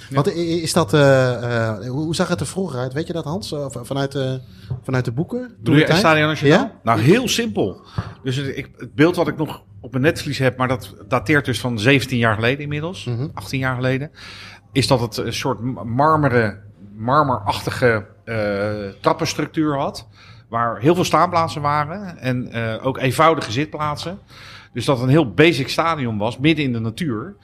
Ja. Wat is dat, uh, uh, hoe zag het er vroeger uit? Weet je dat Hans? Uh, vanuit, de, vanuit de boeken? Doe je Stadion Nationaal? Ja? Nou, heel simpel. Dus het, ik, het, beeld wat ik nog op mijn netvlies heb, maar dat dateert dus van 17 jaar geleden inmiddels. Mm -hmm. 18 jaar geleden. Is dat het een soort marmeren, marmerachtige trappenstructuur had waar heel veel staanplaatsen waren en uh, ook eenvoudige zitplaatsen. Dus dat een heel basic stadion was, midden in de natuur.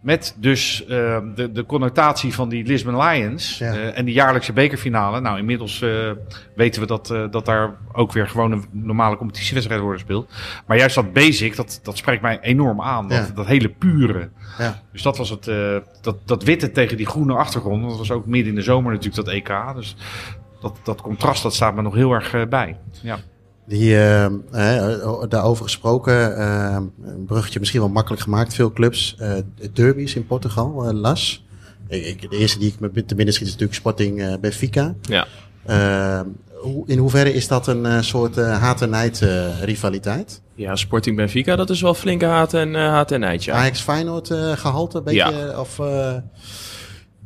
Met dus uh, de, de connotatie van die Lisbon Lions ja. uh, en die jaarlijkse bekerfinale. Nou, inmiddels uh, weten we dat, dat daar ook weer gewoon een normale competitiewedstrijd worden gespeeld. Maar juist dat basic, dat, dat spreekt mij enorm aan. Dat, ja. dat hele pure. Ja. Dus dat was het, dat, dat witte tegen die groene achtergrond. Dat was ook midden in de zomer natuurlijk dat EK. Dus dat, dat contrast dat staat me nog heel erg uh, bij. Ja. Die, uh, uh, daarover gesproken, uh, een bruggetje misschien wel makkelijk gemaakt. Veel clubs, derbies in Portugal, Las. Ik, de eerste die ik me te binnen schiet is natuurlijk Sporting Benfica. Ja. Ehm, hoe, in hoeverre is dat een soort haat en nijd rivaliteit? Ja, Sporting Benfica, dat is wel flinke haat en, haat en nijd, ja. Ajax Feyenoord gehalte, een beetje, ja. of...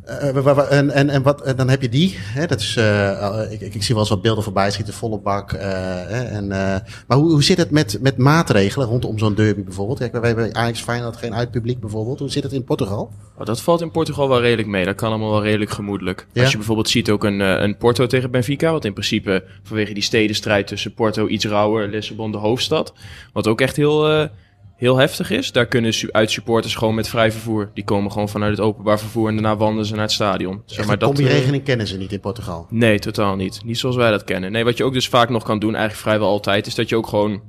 Uh, en, en, en, wat, en dan heb je die. Hè, dat is, uh, ik, ik, zie wel eens wat beelden voorbij schieten, volle bak. Uh, en, maar hoe, hoe zit het met, met maatregelen rondom zo'n derby bijvoorbeeld? Kijk, wij hebben Ajax Feyenoord geen uitpubliek bijvoorbeeld. Hoe zit het in Portugal? Oh, dat valt in Portugal wel redelijk mee. Dat kan allemaal wel redelijk gemoedelijk. Ja? Als je bijvoorbeeld ziet ook een, een Porto tegen Benfica. Wat in principe vanwege die stedenstrijd tussen Porto iets rauwer, Lissabon de hoofdstad. Wat ook echt heel heel heftig is. Daar kunnen uitsupporters gewoon met vrij vervoer. Die komen gewoon vanuit het openbaar vervoer en daarna wandelen ze naar het stadion. Zeg maar, dat regeling kennen ze niet in Portugal? Nee, totaal niet. Niet zoals wij dat kennen. Nee, wat je ook dus vaak nog kan doen, eigenlijk vrijwel altijd, is dat je ook gewoon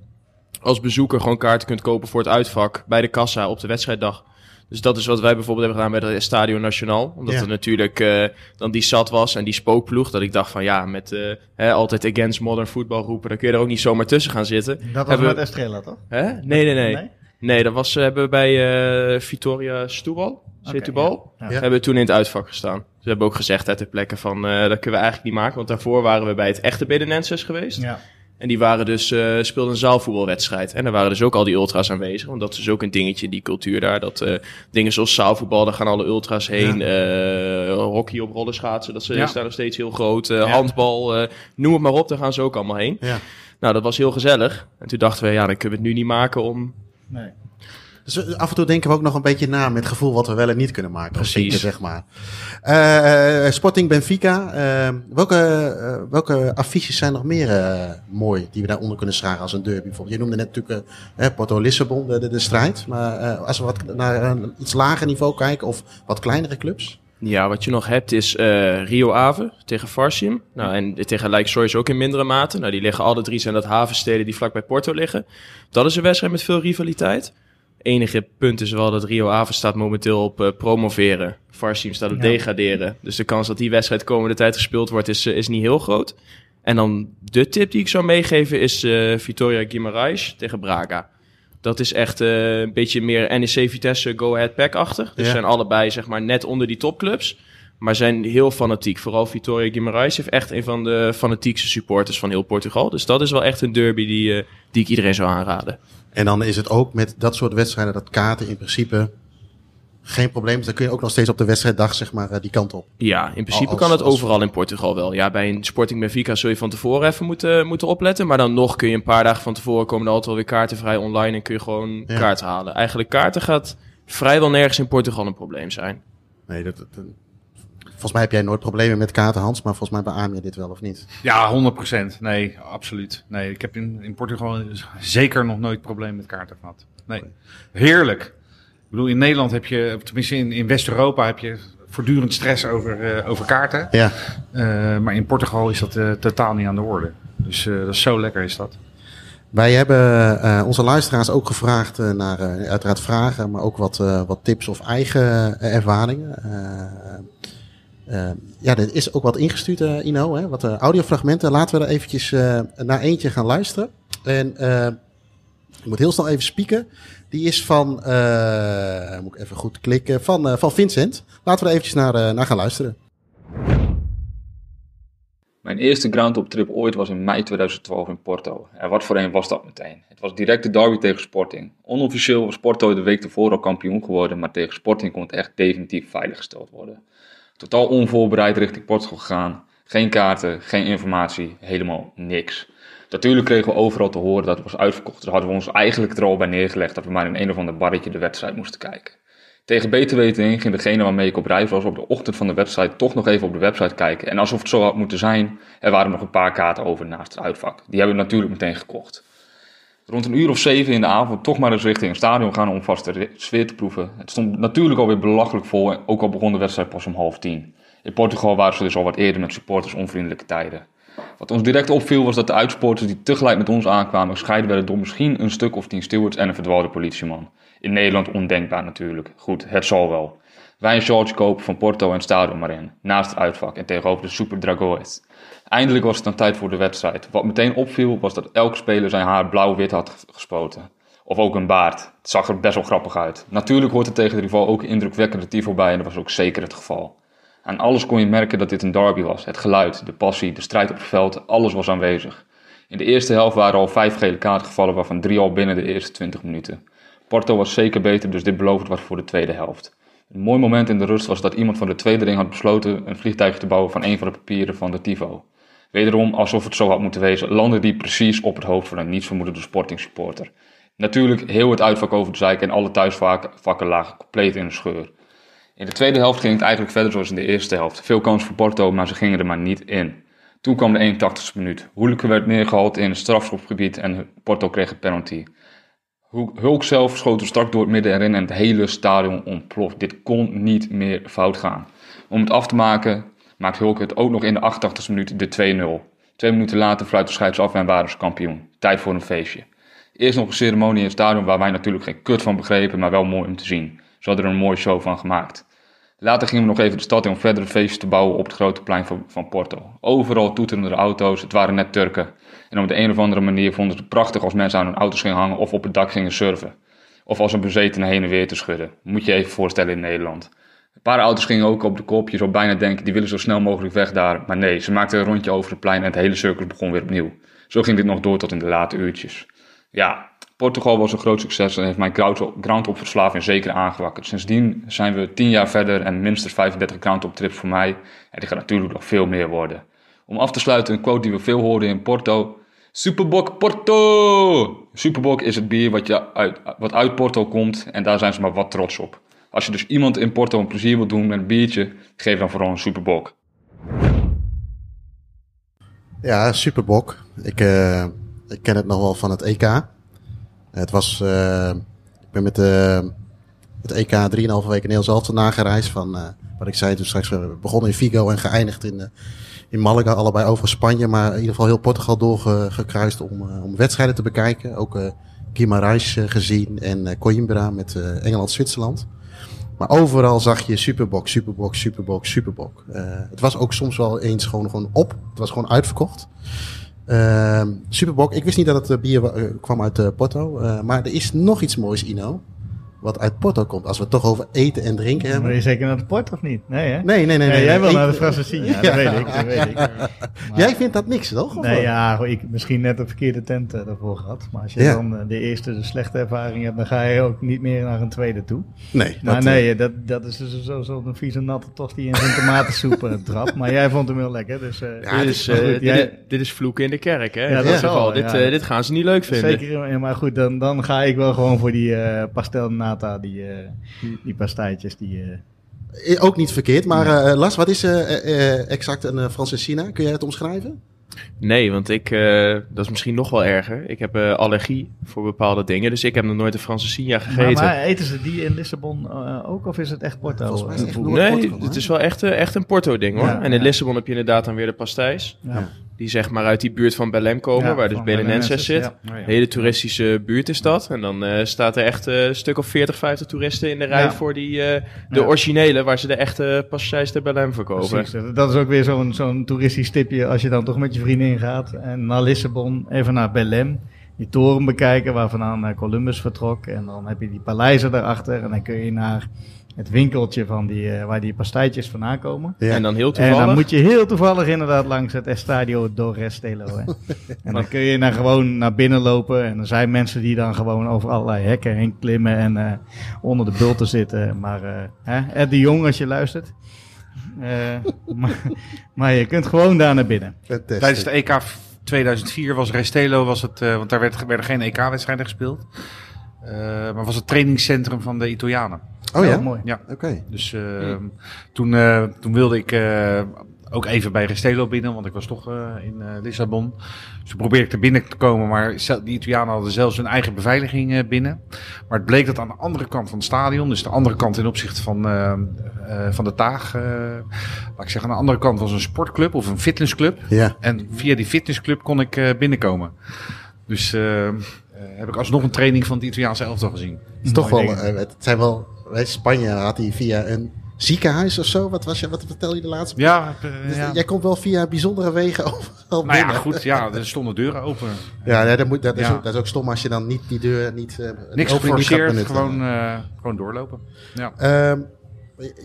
als bezoeker gewoon kaarten kunt kopen voor het uitvak bij de kassa op de wedstrijddag. Dus dat is wat wij bijvoorbeeld hebben gedaan bij het Stadio Nacional. Omdat er natuurlijk uh, dan die zat was en die spookploeg. Dat ik dacht van ja, met uh, hè, altijd against modern voetbal roepen. Dan kun je er ook niet zomaar tussen gaan zitten. Dat was met Estrella toch? Hè? Nee, nee, nee, nee. Nee, dat was, hebben we bij uh, Vitoria Stubal. Setubal. Okay, Hebben we toen in het uitvak gestaan. Ze hebben ook gezegd uit de plekken van, uh, dat kunnen we eigenlijk niet maken. Want daarvoor waren we bij het echte Bedenenses geweest. Ja. En die waren dus, uh, speelden een zaalvoetbalwedstrijd. En daar waren dus ook al die ultras aanwezig. Want dat is dus ook een dingetje, die cultuur daar. Dat uh, dingen zoals zaalvoetbal, daar gaan alle ultras heen. Ja. Uh, hockey op rollerschaatsen, dat is daar nog steeds heel groot. Ja. Handbal, noem het maar op, daar gaan ze ook allemaal heen. Ja. Nou, dat was heel gezellig. En toen dachten we, ja, dan kunnen we het nu niet maken om Nee. Dus eh, af en toe denken we ook nog een beetje na met het gevoel wat we wel en niet kunnen maken. Precies. zeg maar. Uh, Sporting Benfica. Uh, welke, uh, welke affiches zijn nog meer mooi die we daaronder kunnen scharen als een derby? Bijvoorbeeld? Je noemde net natuurlijk Porto-Lissabon, de, de, de, strijd. Maar als we wat naar een iets lager niveau kijken of wat kleinere clubs? Ja, wat je nog hebt is uh, Rio Ave tegen Farsim. Nou, en tegen Lake Sois ook in mindere mate. Nou, die liggen alle drie zijn dat havensteden die vlak bij Porto liggen. Dat is een wedstrijd met veel rivaliteit. Enige punt is wel dat Rio Ave staat momenteel op uh, promoveren. Farsim staat op degraderen. Dus de kans dat die wedstrijd komende tijd gespeeld wordt is, uh, is niet heel groot. En dan de tip die ik zou meegeven is Vitoria Guimarães tegen Braga. Dat is echt uh, een beetje meer NEC Vitesse Go Ahead Pack-achtig. Dus ja. zijn allebei zeg maar net onder die topclubs. Maar zijn heel fanatiek. Vooral Vitória Guimarães heeft echt een van de fanatiekste supporters van heel Portugal. Dus dat is wel echt een derby die, uh, die ik iedereen zou aanraden. En dan is het ook met dat soort wedstrijden dat kaarten in principe geen probleem. Dan kun je ook nog steeds op de wedstrijddag zeg maar, eh, die kant op. Ja, in principe kan het overal in Portugal wel. Ja, bij een Sporting Benfica zul je van tevoren even moeten, moeten opletten. Maar dan nog kun je een paar dagen van tevoren komen er altijd wel weer kaarten vrij online en kun je gewoon kaarten halen. Eigenlijk kaarten gaat vrijwel nergens in Portugal een probleem zijn. Nee, dat, dat, Volgens mij heb jij nooit problemen met kaarten, Hans, maar volgens mij beaam je dit wel of niet? Ja, 100%. Nee, absoluut. Nee, ik heb in, in Portugal zeker nog nooit problemen met kaarten gehad. Nee, heerlijk. Ik bedoel, in Nederland heb je, tenminste in, in West-Europa heb je voortdurend stress over, uh, over kaarten. Ja. Uh, maar in Portugal is dat uh, totaal niet aan de orde. Dus dat is zo lekker is dat. Wij hebben onze luisteraars ook gevraagd naar uiteraard vragen, maar ook wat, wat tips of eigen ervaringen. ja, er is ook wat ingestuurd, Ino, hè, wat audiofragmenten. Laten we er eventjes naar eentje gaan luisteren. En ik moet heel snel even spieken. Die is van, uh, moet ik even goed klikken, van, uh, van Vincent. Laten we er eventjes naar, uh, naar gaan luisteren. Mijn eerste groundhop trip ooit was in mei 2012 in Porto. En wat voor een was dat meteen? Het was direct de derby tegen Sporting. Onofficieel was Porto de week ervoor al kampioen geworden, maar tegen Sporting kon het echt definitief veiliggesteld worden. Totaal onvoorbereid richting Portugal gegaan. Geen kaarten, geen informatie, helemaal niks. Natuurlijk kregen we overal te horen dat het was uitverkocht. Dus hadden we ons eigenlijk er al bij neergelegd dat we maar in een of ander barretje de wedstrijd moesten kijken. Tegen beter weten in ging degene waarmee ik op reis was op de ochtend van de wedstrijd toch nog even op de website kijken. En alsof het zo had moeten zijn, er waren nog een paar kaarten over naast het uitvak. Die hebben we natuurlijk meteen gekocht. Rond een uur of zeven in de avond toch maar eens richting een stadion gaan om vast de sfeer te proeven. Het stond natuurlijk alweer belachelijk vol, ook al begon de wedstrijd pas om half tien. In Portugal waren ze dus al wat eerder met supporters onvriendelijke tijden. Wat ons direct opviel was dat de uitsporters die tegelijk met ons aankwamen gescheiden werden door misschien een stuk of tien stewards en een verdwaalde politieman. In Nederland ondenkbaar natuurlijk. Goed, het zal wel. Wij een shortje kopen van Porto en Stadion Marin, naast het uitvak en tegenover de Super Dragões. Eindelijk was het dan tijd voor de wedstrijd. Wat meteen opviel was dat elke speler zijn haar blauw-wit had gespoten. Of ook een baard. Het zag er best wel grappig uit. Natuurlijk hoort er tegen de rival ook indrukwekkende tifo bij en dat was ook zeker het geval. Aan alles kon je merken dat dit een derby was. Het geluid, de passie, de strijd op het veld, alles was aanwezig. In de eerste helft waren al vijf gele kaarten gevallen, waarvan drie al binnen de eerste 20 minuten. Porto was zeker beter, dus dit belooft wat voor de tweede helft. Een mooi moment in de rust was dat iemand van de tweede ring had besloten een vliegtuigje te bouwen van een van de papieren van de TiVo. Wederom, alsof het zo had moeten wezen, landde die precies op het hoofd van een nietsvermoedende sporting supporter. Natuurlijk heel het uitvak over de zijk en alle thuisvakken lagen compleet in de scheur. In de tweede helft ging het eigenlijk verder zoals in de eerste helft. Veel kans voor Porto, maar ze gingen er maar niet in. Toen kwam de 81ste minuut. Hoelijke werd neergehaald in het strafschopgebied en Porto kreeg een penalty. Hulk zelf schoot er strak door het midden erin en het hele stadion ontploft. Dit kon niet meer fout gaan. Om het af te maken, maakt Hulk het ook nog in de 88ste minuut de 2-0. Twee minuten later fluit de scheids af en waren ze kampioen. Tijd voor een feestje. Eerst nog een ceremonie in het stadion waar wij natuurlijk geen kut van begrepen, maar wel mooi om te zien. Ze hadden er een mooie show van gemaakt. Later gingen we nog even de stad in om verdere feestjes te bouwen op het grote plein van, Porto. Overal toeterende auto's, het waren net Turken. En op de een of andere manier vonden ze het prachtig als mensen aan hun auto's gingen hangen of op het dak gingen surfen. Of als een bezetene heen en weer te schudden. Moet je je even voorstellen in Nederland. Een paar auto's gingen ook op de kop. Je zou bijna denken, die willen zo snel mogelijk weg daar. Maar nee, ze maakten een rondje over het plein en het hele circus begon weer opnieuw. Zo ging dit nog door tot in de late uurtjes. Ja, Portugal was een groot succes en heeft mijn groundhop verslaving zeker aangewakkerd. Sindsdien zijn we tien jaar verder en minstens 35 groundhop trips voor mij. En die gaat natuurlijk nog veel meer worden. Om af te sluiten een quote die we veel hoorden in Porto. Superbok Porto! Superbok is het bier wat, je uit, wat uit Porto komt en daar zijn ze maar wat trots op. Als je dus iemand in Porto een plezier wilt doen met een biertje, geef dan vooral een Superbok. Ja, Superbok. Ik, uh, ik ken het nog wel van het EK. Het was, uh, ik ben met de, het EK 3,5 weken heel zelf nagereisd van, uh, wat ik zei toen straks, begonnen in Vigo en geëindigd in, in Malaga, allebei over Spanje, maar in ieder geval heel Portugal doorgekruist om, om wedstrijden te bekijken. Ook Guimarães gezien en Coimbra met Engeland-Zwitserland. Maar overal zag je Superbox, Superbox, Superbox, Superbox. het was ook soms wel eens gewoon, gewoon op. Het was gewoon uitverkocht. Uh, Superbok, ik wist niet dat het eh, bier uh, kwam uit uh, Porto. maar er is nog iets moois, Ino. Wat uit Porto komt. Als we het toch over eten en drinken hebben. Wil je zeker naar de Porto of niet? Nee, hè? Nee, nee, nee. nee, jij wil naar de Francisina, ja, dat weet ik. Dat weet ik. [LAUGHS] Maar, jij vindt dat niks, toch? Of nee, ja, ik misschien net een verkeerde tent ervoor gehad. Maar als je ja. dan de eerste, de slechte ervaring hebt, dan ga je ook niet meer naar een tweede toe. Nee. Maar dat, nee, dat, dat is dus zo'n zo een vieze natte tocht die in zijn tomatensoep drap. Maar jij vond hem heel lekker. Dus, ja, dit, is, goed, jij... dit, is vloeken in de kerk, hè? Ja, dat is wel. Dit, dit gaan ze niet leuk vinden. Zeker, maar goed, dan, dan ga ik wel gewoon voor die pastel nata, die die pastijtjes die... Uh... Ook niet verkeerd, maar uh, Las, wat is uh, exact een Francisina? Kun jij het omschrijven? Nee, want ik, uh, dat is misschien nog wel erger. Ik heb uh, allergie voor bepaalde dingen, dus ik heb nog nooit een Francesinha gegeten. Maar, maar, eten ze die in Lissabon uh, ook, of is het echt Porto? Volgens mij is het echt nee, Portugal, het is wel echt, echt een Porto-ding hoor. Ja, en in ja. Lissabon heb je inderdaad dan weer de pastijs. Ja. Die zeg maar uit die buurt van Belém komen, waar dus Belenenses zit. Een hele toeristische buurt is dat. En dan staat er echt een stuk of 40, 50 toeristen in de rij voor die, de originele, waar ze de echte pastijs de Belém verkopen. Precies, dat is ook weer zo'n zo'n toeristisch tipje als je dan toch met je vriendin gaat en naar Lissabon, even naar Belém. Die toren bekijken waar vandaan Columbus vertrok. En dan heb je die paleizen daarachter. En dan kun je naar het winkeltje van die, uh, waar die pastijtjes vandaan komen. Ja. En dan heel toevallig. En dan moet je heel toevallig inderdaad langs het Estadio do Restelo. [LAUGHS] en dan kun je naar gewoon naar binnen lopen. En er zijn mensen die dan gewoon over allerlei hekken heen klimmen en uh, onder de bulten zitten. Maar uh, hè, Ed de Jong, als je luistert. [LAUGHS] maar, maar, je kunt gewoon daar naar binnen. Tijdens de EK 2004 was Restelo, was het, want daar werd, werden geen EK-wedstrijden gespeeld. Maar was het trainingscentrum van de Italianen. Oh ja? mooi. Ja. Oké. Dus uh, toen, uh, toen wilde ik uh, ook even bij Restelo binnen, want ik was toch in Lissabon. Dus toen probeerde ik er binnen te komen, maar die Italianen hadden zelfs hun eigen beveiliging binnen. Maar het bleek dat aan de andere kant van het stadion, dus de andere kant ten opzichte van, van de Taag, laat ik zeggen, aan de andere kant was een sportclub of een fitnessclub. Ja. En via die fitnessclub kon ik binnenkomen. Dus heb ik alsnog een training van het Italiaanse elftal gezien. Het is toch wel, het zijn wel bij Spanje had hij via een ziekenhuis of zo. Wat, was je, wat vertel je de laatste Ja, dus ja. Jij komt wel via bijzondere wegen [LAUGHS] overal Nou ja, goed. Ja, er stonden deuren open. Ja, nee, dat, moet, dat, is ook, dat is ook stom als je dan niet die deur niet... Uh, Niks geforceerd, gewoon, uh, gewoon doorlopen. Ja. Um,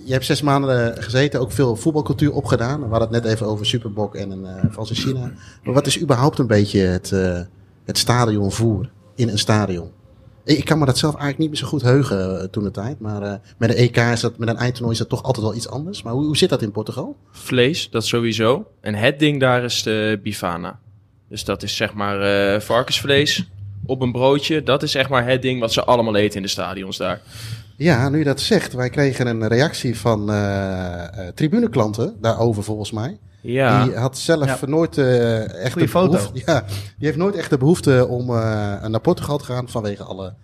je hebt zes maanden gezeten, ook veel voetbalcultuur opgedaan. We hadden het net even over Superbok en een China. Maar wat is überhaupt een beetje het, het stadionvoer in een stadion? Ik kan me dat zelf eigenlijk niet meer zo goed heugen eh, toen de tijd. Maar eh, met een EK is dat, met een eindtoernooi is dat toch altijd wel iets anders. Maar hoe, hoe zit dat in Portugal? Vlees, dat sowieso. En het ding daar is de bifana. Dus dat is zeg maar eh, varkensvlees op een broodje. Dat is zeg maar het ding wat ze allemaal eten in de stadions daar. Ja, nu je dat zegt, wij kregen een reactie van eh eh, tribuneklanten daarover volgens mij. Ja, Die had zelf Ja. nooit eh, echt Goeie de foto. behoefte. [LAUGHS] Ja, die heeft nooit echt de behoefte om eh, naar Portugal te gaan vanwege alle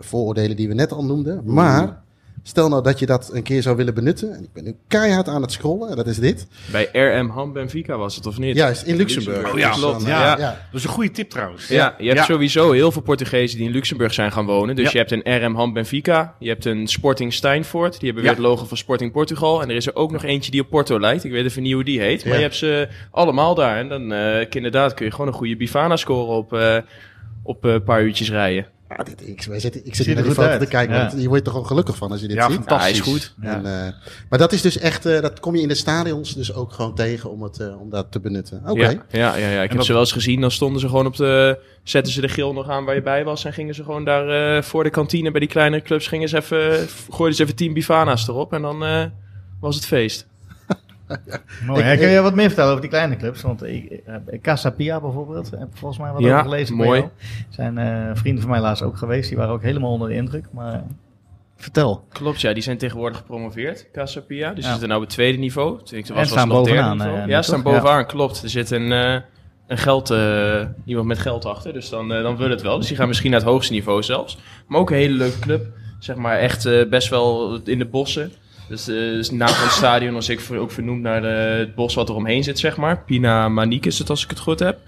vooroordelen die we net al noemden. Maar stel nou dat je dat een keer zou willen benutten. En ik ben nu keihard aan het scrollen en dat is dit. bij RM Ham Benfica was het of niet? Juist, in Luxemburg. Oh ja, klopt. Ja. ja. Dat is een goede tip trouwens. Ja, je hebt Ja. sowieso heel veel Portugezen die in Luxemburg zijn gaan wonen. Dus Ja. je hebt een RM Ham Benfica, je hebt een Sporting Steinfort, die hebben weer Ja. het logo van Sporting Portugal. En er is er ook nog eentje die op Porto lijkt. Ik weet even niet hoe die heet, maar Ja. je hebt ze allemaal daar. En dan eh, inderdaad kun je gewoon een goede Bifana scoren op, eh, op eh, een paar uurtjes rijden. Ja, dit, ik, wij zitten, ik zit hier er naar die foto uit. te kijken. Ja. Want je wordt er gewoon gelukkig van als je dit Ja, ziet. fantastisch. Ja, hij is goed. En, eh, maar dat is dus echt, eh, dat kom je in de stadions dus ook gewoon tegen om, het, eh, om dat te benutten. Oké. Ja, ja, ja, ja. ik heb dat- ze wel eens gezien. Dan stonden ze gewoon op de. Zetten ze de geel nog aan waar je bij was. En gingen ze gewoon daar eh, voor de kantine bij die kleinere clubs. Gingen ze even. Gooiden ze even 10 bifana's erop. En dan eh, was het feest. Mooi. Ik-? Kun je wat meer vertellen over die kleine clubs? Want ik, eh, Casa Pia bijvoorbeeld, heb ik volgens mij wat Ja, over gelezen. mooi. Zijn eh, vrienden van mij laatst ook geweest. Die waren ook helemaal onder de indruk. Maar eh, vertel. Klopt, ja. Die zijn tegenwoordig gepromoveerd. Casa Pia. Dus Ja. die zitten nou op het tweede niveau. Toen ik En was, was staan bovenaan, eh, nu ja, staan bovenaan. Klopt. Er zit een. eh, een geld, eh, iemand met geld achter. Dus dan, eh, dan wil het wel. Dus die gaan misschien naar het hoogste niveau zelfs. Maar ook een hele leuke club. Zeg maar echt eh, best wel in de bossen. Dus, eh dus de naam van het stadion was ik ook vernoemd naar de, het bos wat er omheen zit, zeg maar. Pina Maniek is het, als ik het goed heb.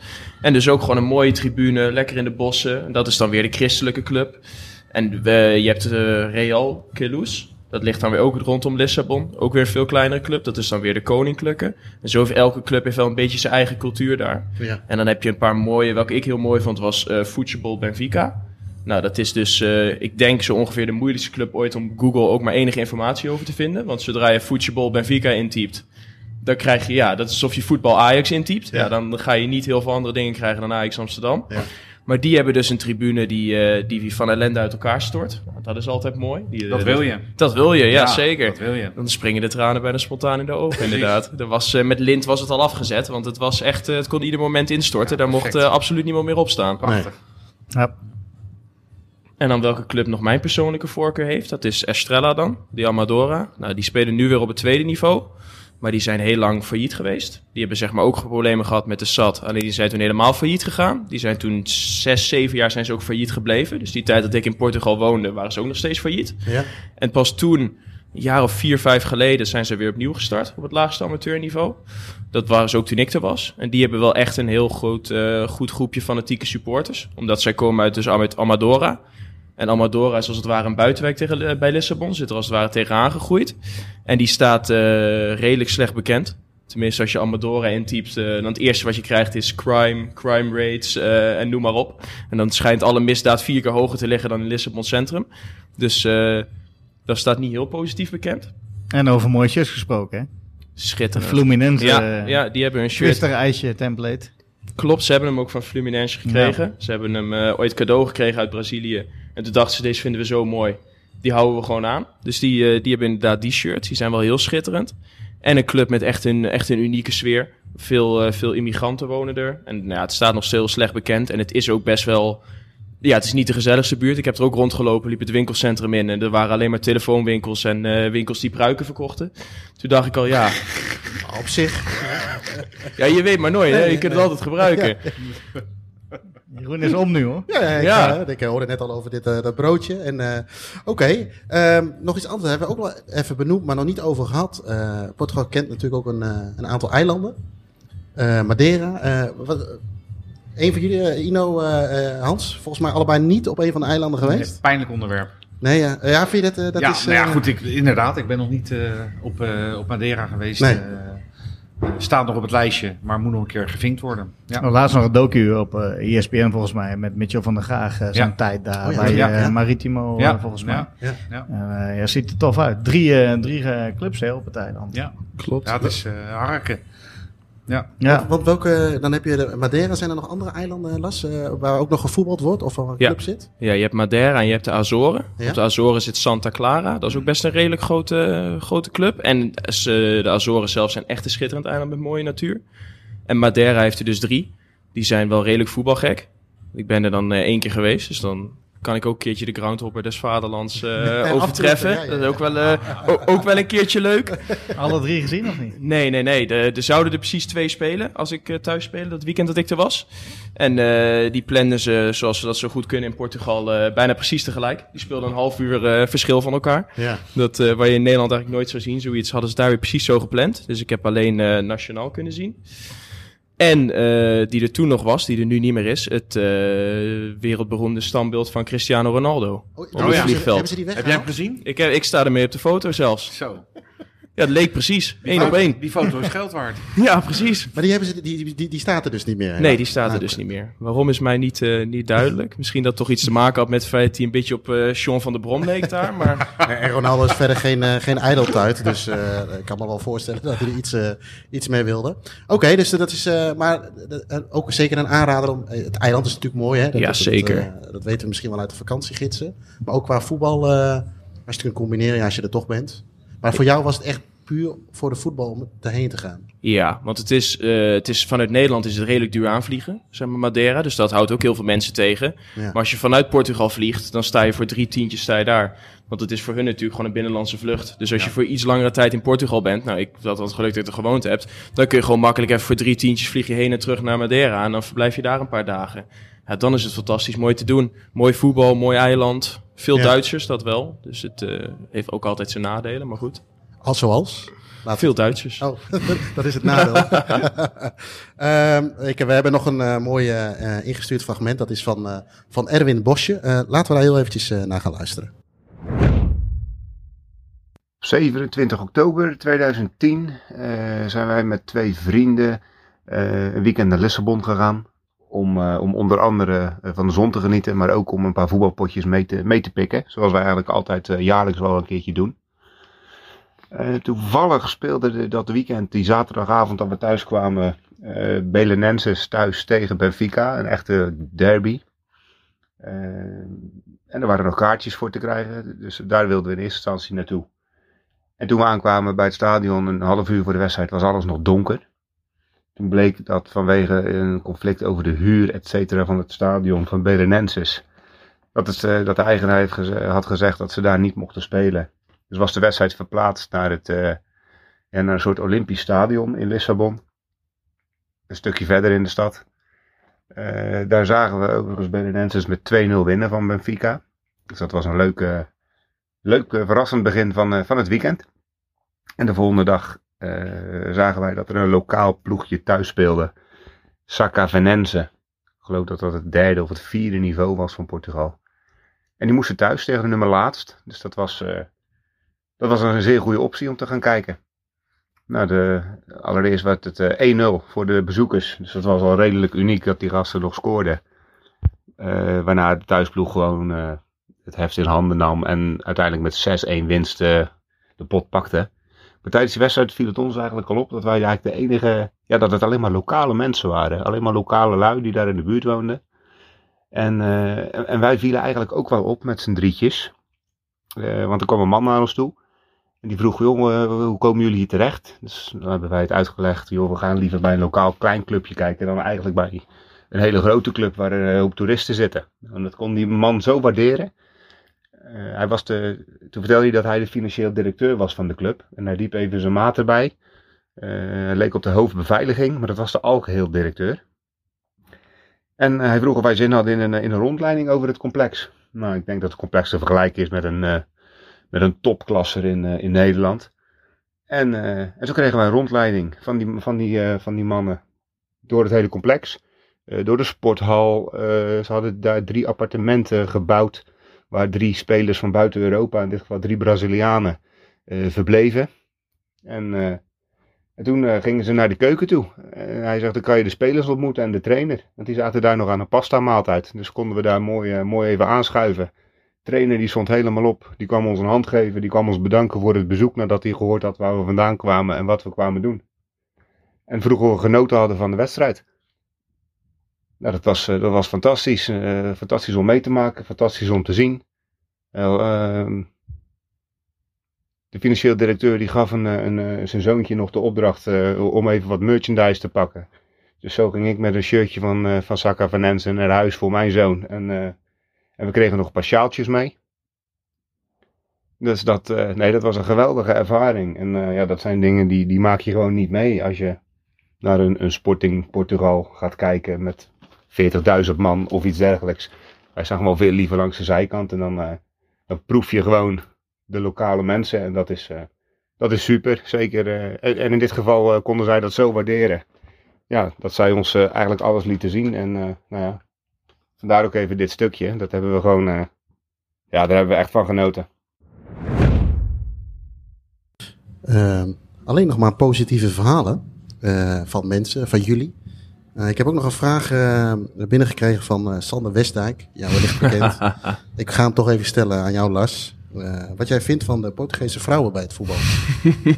En dus ook gewoon een mooie tribune, lekker in de bossen. En dat is dan weer de christelijke club. En eh, je hebt eh, Real Queluz. Dat ligt dan weer ook rondom Lissabon. Ook weer een veel kleinere club. Dat is dan weer de koninklijke. En zo heeft elke club heeft wel een beetje zijn eigen cultuur daar. Ja. En dan heb je een paar mooie, welke ik heel mooi vond, was eh Football Benfica. Nou, dat is dus, eh, ik denk zo ongeveer de moeilijkste club ooit om Google ook maar enige informatie over te vinden. Want zodra je Football Benfica intypt, dan krijg je, ja, dat is alsof je voetbal Ajax intypt. Ja. Ja. dan ga je niet heel veel andere dingen krijgen dan Ajax Amsterdam. Ja. Maar die hebben dus een tribune die, eh, die van ellende uit elkaar stort. Dat is altijd mooi. Die, Dat eh, wil je. Dat wil je, ja, zeker. Dat wil je. Dan springen de tranen bijna spontaan in de ogen, inderdaad. Er was, eh, met Lint was het al afgezet, want het, was echt, het kon ieder moment instorten. Daar mocht eh, absoluut niemand meer op staan. Prachtig. Ja. En dan welke club nog mijn persoonlijke voorkeur heeft, dat is Estrella dan, die Amadora. Nou, die spelen nu weer op het tweede niveau. Maar die zijn heel lang failliet geweest. Die hebben zeg maar ook problemen gehad met de SAT. Alleen die zijn toen helemaal failliet gegaan. Die zijn toen zes, zeven jaar zijn ze ook failliet gebleven. Dus die tijd dat ik in Portugal woonde, waren ze ook nog steeds failliet. Ja. En pas toen, een jaar of vier, vijf geleden, zijn ze weer opnieuw gestart op het laagste amateurniveau. Dat waren ze ook toen ik er was. En die hebben wel echt een heel goed, eh, goed groepje fanatieke supporters. Omdat zij komen uit, dus uit Amadora. En Amadora is als het ware een buitenwijk tegen, eh, bij Lissabon. Zit er als het ware tegenaan gegroeid. En die staat eh, redelijk slecht bekend. Tenminste, als je Amadora intypt, eh, dan het eerste wat je krijgt is crime, crime rates en noem maar op. En dan schijnt alle misdaad vier keer hoger te liggen dan in Lissabon Centrum. Dus dat staat niet heel positief bekend. En over mooie shirts gesproken, hè? Schitterend. Fluminense Ja, ja, die hebben een shirt. Ijsje template. Klopt, ze hebben hem ook van Fluminense gekregen. Ze hebben hem ooit cadeau gekregen uit Brazilië. En toen dachten ze, deze vinden we zo mooi. Die houden we gewoon aan. Dus die, eh, die hebben inderdaad die shirts. Die zijn wel heel schitterend. En een club met echt een, echt een unieke sfeer. Veel, eh, veel immigranten wonen er. En nou ja, het staat nog heel slecht bekend. En het is ook best wel... Ja, het is niet de gezelligste buurt. Ik heb er ook rondgelopen, liep het winkelcentrum in. En er waren alleen maar telefoonwinkels en eh, winkels die pruiken verkochten. Toen dacht ik al, ja, Op zich. ja je weet maar nooit. Hè? Je kunt het altijd gebruiken. Jeroen is om nu, hoor. Ja, ja, ik, Ja. eh, ik hoorde net al over dit, eh, dat broodje. En, eh, Oké, ehm, nog iets anders hebben we ook wel even benoemd, maar nog niet over gehad. Eh, Portugal kent natuurlijk ook een, eh, een aantal eilanden. Eh, Madeira. eh, wat, een van jullie, eh, Ino, eh, eh, Hans, volgens mij allebei niet op een van de eilanden geweest. Pijnlijk onderwerp. Nee, ja, ja vind je dat? eh, dat ja, is, nou ja, eh, goed. Ik, inderdaad, ik ben nog niet eh, op, eh, op Madeira geweest. Nee. Staat nog op het lijstje, maar moet nog een keer gevinkt worden. Ja. Nou, laatst nog een docu op eh ESPN volgens mij met Mitchell van der Graag. eh, zijn Ja. tijd daar Oh ja, bij ja, eh, ja. Maritimo Ja, volgens mij. ja. Ja. Ja. Ja, ziet er tof uit. Drie, eh, drie clubs hè, op het eiland. Ja. Klopt. ja, het is eh harken. Ja. Ja. Want, want welke, dan heb je de Madeira, zijn er nog andere eilanden, Las, eh, waar ook nog gevoetbald wordt of waar een Ja. club zit? Ja, je hebt Madeira en je hebt de Azoren. Ja. Op de Azoren zit Santa Clara. Dat is ook best een redelijk grote, grote club. En eh, ze- de Azoren zelf zijn echt een schitterend eiland met mooie natuur. En Madeira heeft er dus drie. Die zijn wel redelijk voetbalgek. Ik ben er dan eh, één keer geweest, dus dan kan ik ook een keertje de groundhopper des vaderlands eh, [LAUGHS] overtreffen. ja, ja, ja. Dat is ook wel, eh, ook wel een keertje leuk. Alle drie gezien of niet? Nee, nee, nee. De- Er zouden er precies twee spelen als ik eh, thuis speelde, dat weekend dat ik er was. En eh, die planden ze, zoals ze dat zo goed kunnen in Portugal, eh, bijna precies tegelijk. Die speelden een half uur eh, verschil van elkaar. Ja. Dat, eh, waar je in Nederland eigenlijk nooit zou zien. Zoiets hadden ze daar weer precies zo gepland. Dus ik heb alleen eh, nationaal kunnen zien. En eh, die er toen nog was, die er nu niet meer is, het eh, wereldberoemde standbeeld van Cristiano Ronaldo. Oh, het hebben ze- vliegveld. Hebben ze die Heb jij hem gezien? Ik, heb, ik sta ermee op de foto zelfs. Zo. Ja, het leek precies. Die Eén op één. Die foto is geld waard. [LAUGHS] Ja, precies. Maar die, hebben ze, die, die, die, die staat er dus niet meer. hè? Nee, die staat er Ah, dus niet meer. Waarom is mij niet, eh, niet duidelijk. Misschien dat het toch iets te maken had met het feit dat hij een beetje op eh Sean van der Brom leek daar. Maar [LAUGHS] En Ronaldo is verder geen, eh geen ijdeltuit. Dus eh, ik kan me wel voorstellen dat hij er iets, iets mee wilde. Oké, dus dat is. eh, maar ook zeker een aanrader om. het eiland is natuurlijk mooi, hè? Dat, Ja, dat- zeker. eh, dat weten we misschien wel uit de vakantiegidsen. Maar ook qua voetbal, eh, als je het kunt combineren, ja, als je er toch bent. Maar voor jou was het echt puur voor de voetbal om erheen te gaan. ja, want het is, eh, het is vanuit Nederland is het redelijk duur aanvliegen, zeg maar Madeira. Dus dat houdt ook heel veel mensen tegen. Ja. Maar als je vanuit Portugal vliegt, dan sta je voor drie tientjes sta je daar. Want het is voor hun natuurlijk gewoon een binnenlandse vlucht. Dus als je voor iets langere tijd in Portugal bent, nou ik had het geluk dat ik er gewoond heb, dan kun je gewoon makkelijk even voor drie tientjes vlieg je heen en terug naar Madeira. En dan verblijf je daar een paar dagen. Ja, dan is het fantastisch mooi te doen. Mooi voetbal, mooi eiland. Veel Ja. Duitsers, dat wel. Dus het eh, heeft ook altijd zijn nadelen, maar goed. Als zoals. Laat Veel Duitsers. Oh, [LAUGHS] dat is het nadeel. [LAUGHS] Ehm, ik, we hebben nog een eh mooi eh, ingestuurd fragment. Dat is van, eh, van Erwin Bosje. Eh, laten we daar heel eventjes eh, naar gaan luisteren. Op 27 oktober 2010 eh, zijn wij met twee vrienden eh, een weekend naar Lissabon gegaan. Om, eh, om onder andere van de zon te genieten, maar ook om een paar voetbalpotjes mee te, mee te pikken. Zoals wij eigenlijk altijd eh, jaarlijks wel een keertje doen. Eh, toevallig speelde de- dat weekend, die zaterdagavond dat we thuis kwamen, eh Belenenses thuis tegen Benfica. Een echte derby. Eh, en er waren nog kaartjes voor te krijgen, dus daar wilden we in eerste instantie naartoe. En toen we aankwamen bij het stadion, een half uur voor de wedstrijd, was alles nog donker. Toen bleek dat vanwege een conflict over de huur, et cetera, van het stadion van Belenenses, dat, het, dat de eigenaar had gezegd dat ze daar niet mochten spelen. Dus was de wedstrijd verplaatst naar, het, ja, naar een soort Olympisch stadion in Lissabon. Een stukje verder in de stad. Eh, daar zagen we overigens Belenenses met 2-0 winnen van Benfica. Dus dat was een leuke, leuk eh, verrassend begin van, van het weekend. En de volgende dag zagen wij dat er een lokaal ploegje thuis speelde. Saccavenense. Ik geloof dat dat het derde of het vierde niveau was van Portugal. En die moesten thuis tegen de nummer laatst. Dus dat was, dat was een zeer goede optie om te gaan kijken. Nou, de, allereerst werd het eh, 1-0 voor de bezoekers. Dus dat was al redelijk uniek dat die gasten nog scoorden. Eh, waarna de thuisploeg gewoon eh, het heft in handen nam en uiteindelijk met 6-1 winst eh, de pot pakte. Maar tijdens die wedstrijd viel het ons eigenlijk al op dat wij eigenlijk de enige, ja, dat het alleen maar lokale mensen waren. Alleen maar lokale lui die daar in de buurt woonden. En, eh, en, en wij vielen eigenlijk ook wel op met z'n drietjes. Eh, want er kwam een man naar ons toe. En die vroeg, jongen, hoe komen jullie hier terecht? Dus dan hebben wij het uitgelegd, joh, we gaan liever bij een lokaal klein clubje kijken dan eigenlijk bij een hele grote club waar een hoop toeristen zitten. En dat kon die man zo waarderen. Eh, hij was de, toen vertelde hij dat hij de financieel directeur was van de club. En hij liep even zijn maat erbij. Eh, hij leek op de hoofdbeveiliging, maar dat was de algeheel directeur. En hij vroeg of wij zin hadden in een, in een rondleiding over het complex. Nou, ik denk dat het complex te vergelijken is met een, eh, met een topklasser in, eh, in Nederland. En, eh, en zo kregen wij een rondleiding van die, van die, eh, van die mannen door het hele complex. Door de sporthal. ze hadden daar drie appartementen gebouwd. Waar drie spelers van buiten Europa, in dit geval drie Brazilianen, verbleven. En, en toen gingen ze naar de keuken toe. En hij zegt, dan kan je de spelers ontmoeten en de trainer. Want die zaten daar nog aan een pasta maaltijd. Dus konden we daar mooi, mooi even aanschuiven. Trainer die stond helemaal op. Die kwam ons een hand geven. Die kwam ons bedanken voor het bezoek nadat hij gehoord had waar we vandaan kwamen en wat we kwamen doen. En vroeger genoten hadden van de wedstrijd. Nou, dat was, dat was fantastisch. fantastisch om mee te maken, fantastisch om te zien. Ehm, de financieel directeur die gaf een, een, zijn zoontje nog de opdracht om even wat merchandise te pakken. Dus zo ging ik met een shirtje van, uh, van Saka van Nensen naar huis voor mijn zoon. En, en we kregen nog sjaaltjes mee. Dus dat, uh, nee, dat was een geweldige ervaring. En ja, dat zijn dingen die, die maak je gewoon niet mee als je naar een, een Sporting Portugal gaat kijken met 40.000 man of iets dergelijks. Wij zagen wel veel liever langs de zijkant en dan, dan proef je gewoon de lokale mensen. En dat is, dat is super, zeker. En, en, in dit geval konden zij dat zo waarderen ja, dat zij ons eigenlijk alles lieten zien. En nou ja, vandaar ook even dit stukje. Dat hebben we gewoon, uh, ja, daar hebben we echt van genoten. Ehm, alleen nog maar positieve verhalen van mensen, van jullie. ik heb ook nog een vraag binnengekregen van Sander Westdijk. Ja, wellicht bekend. [LAUGHS] ik ga hem toch even stellen aan jou, Lars. wat jij vindt van de Portugese vrouwen bij het voetbal.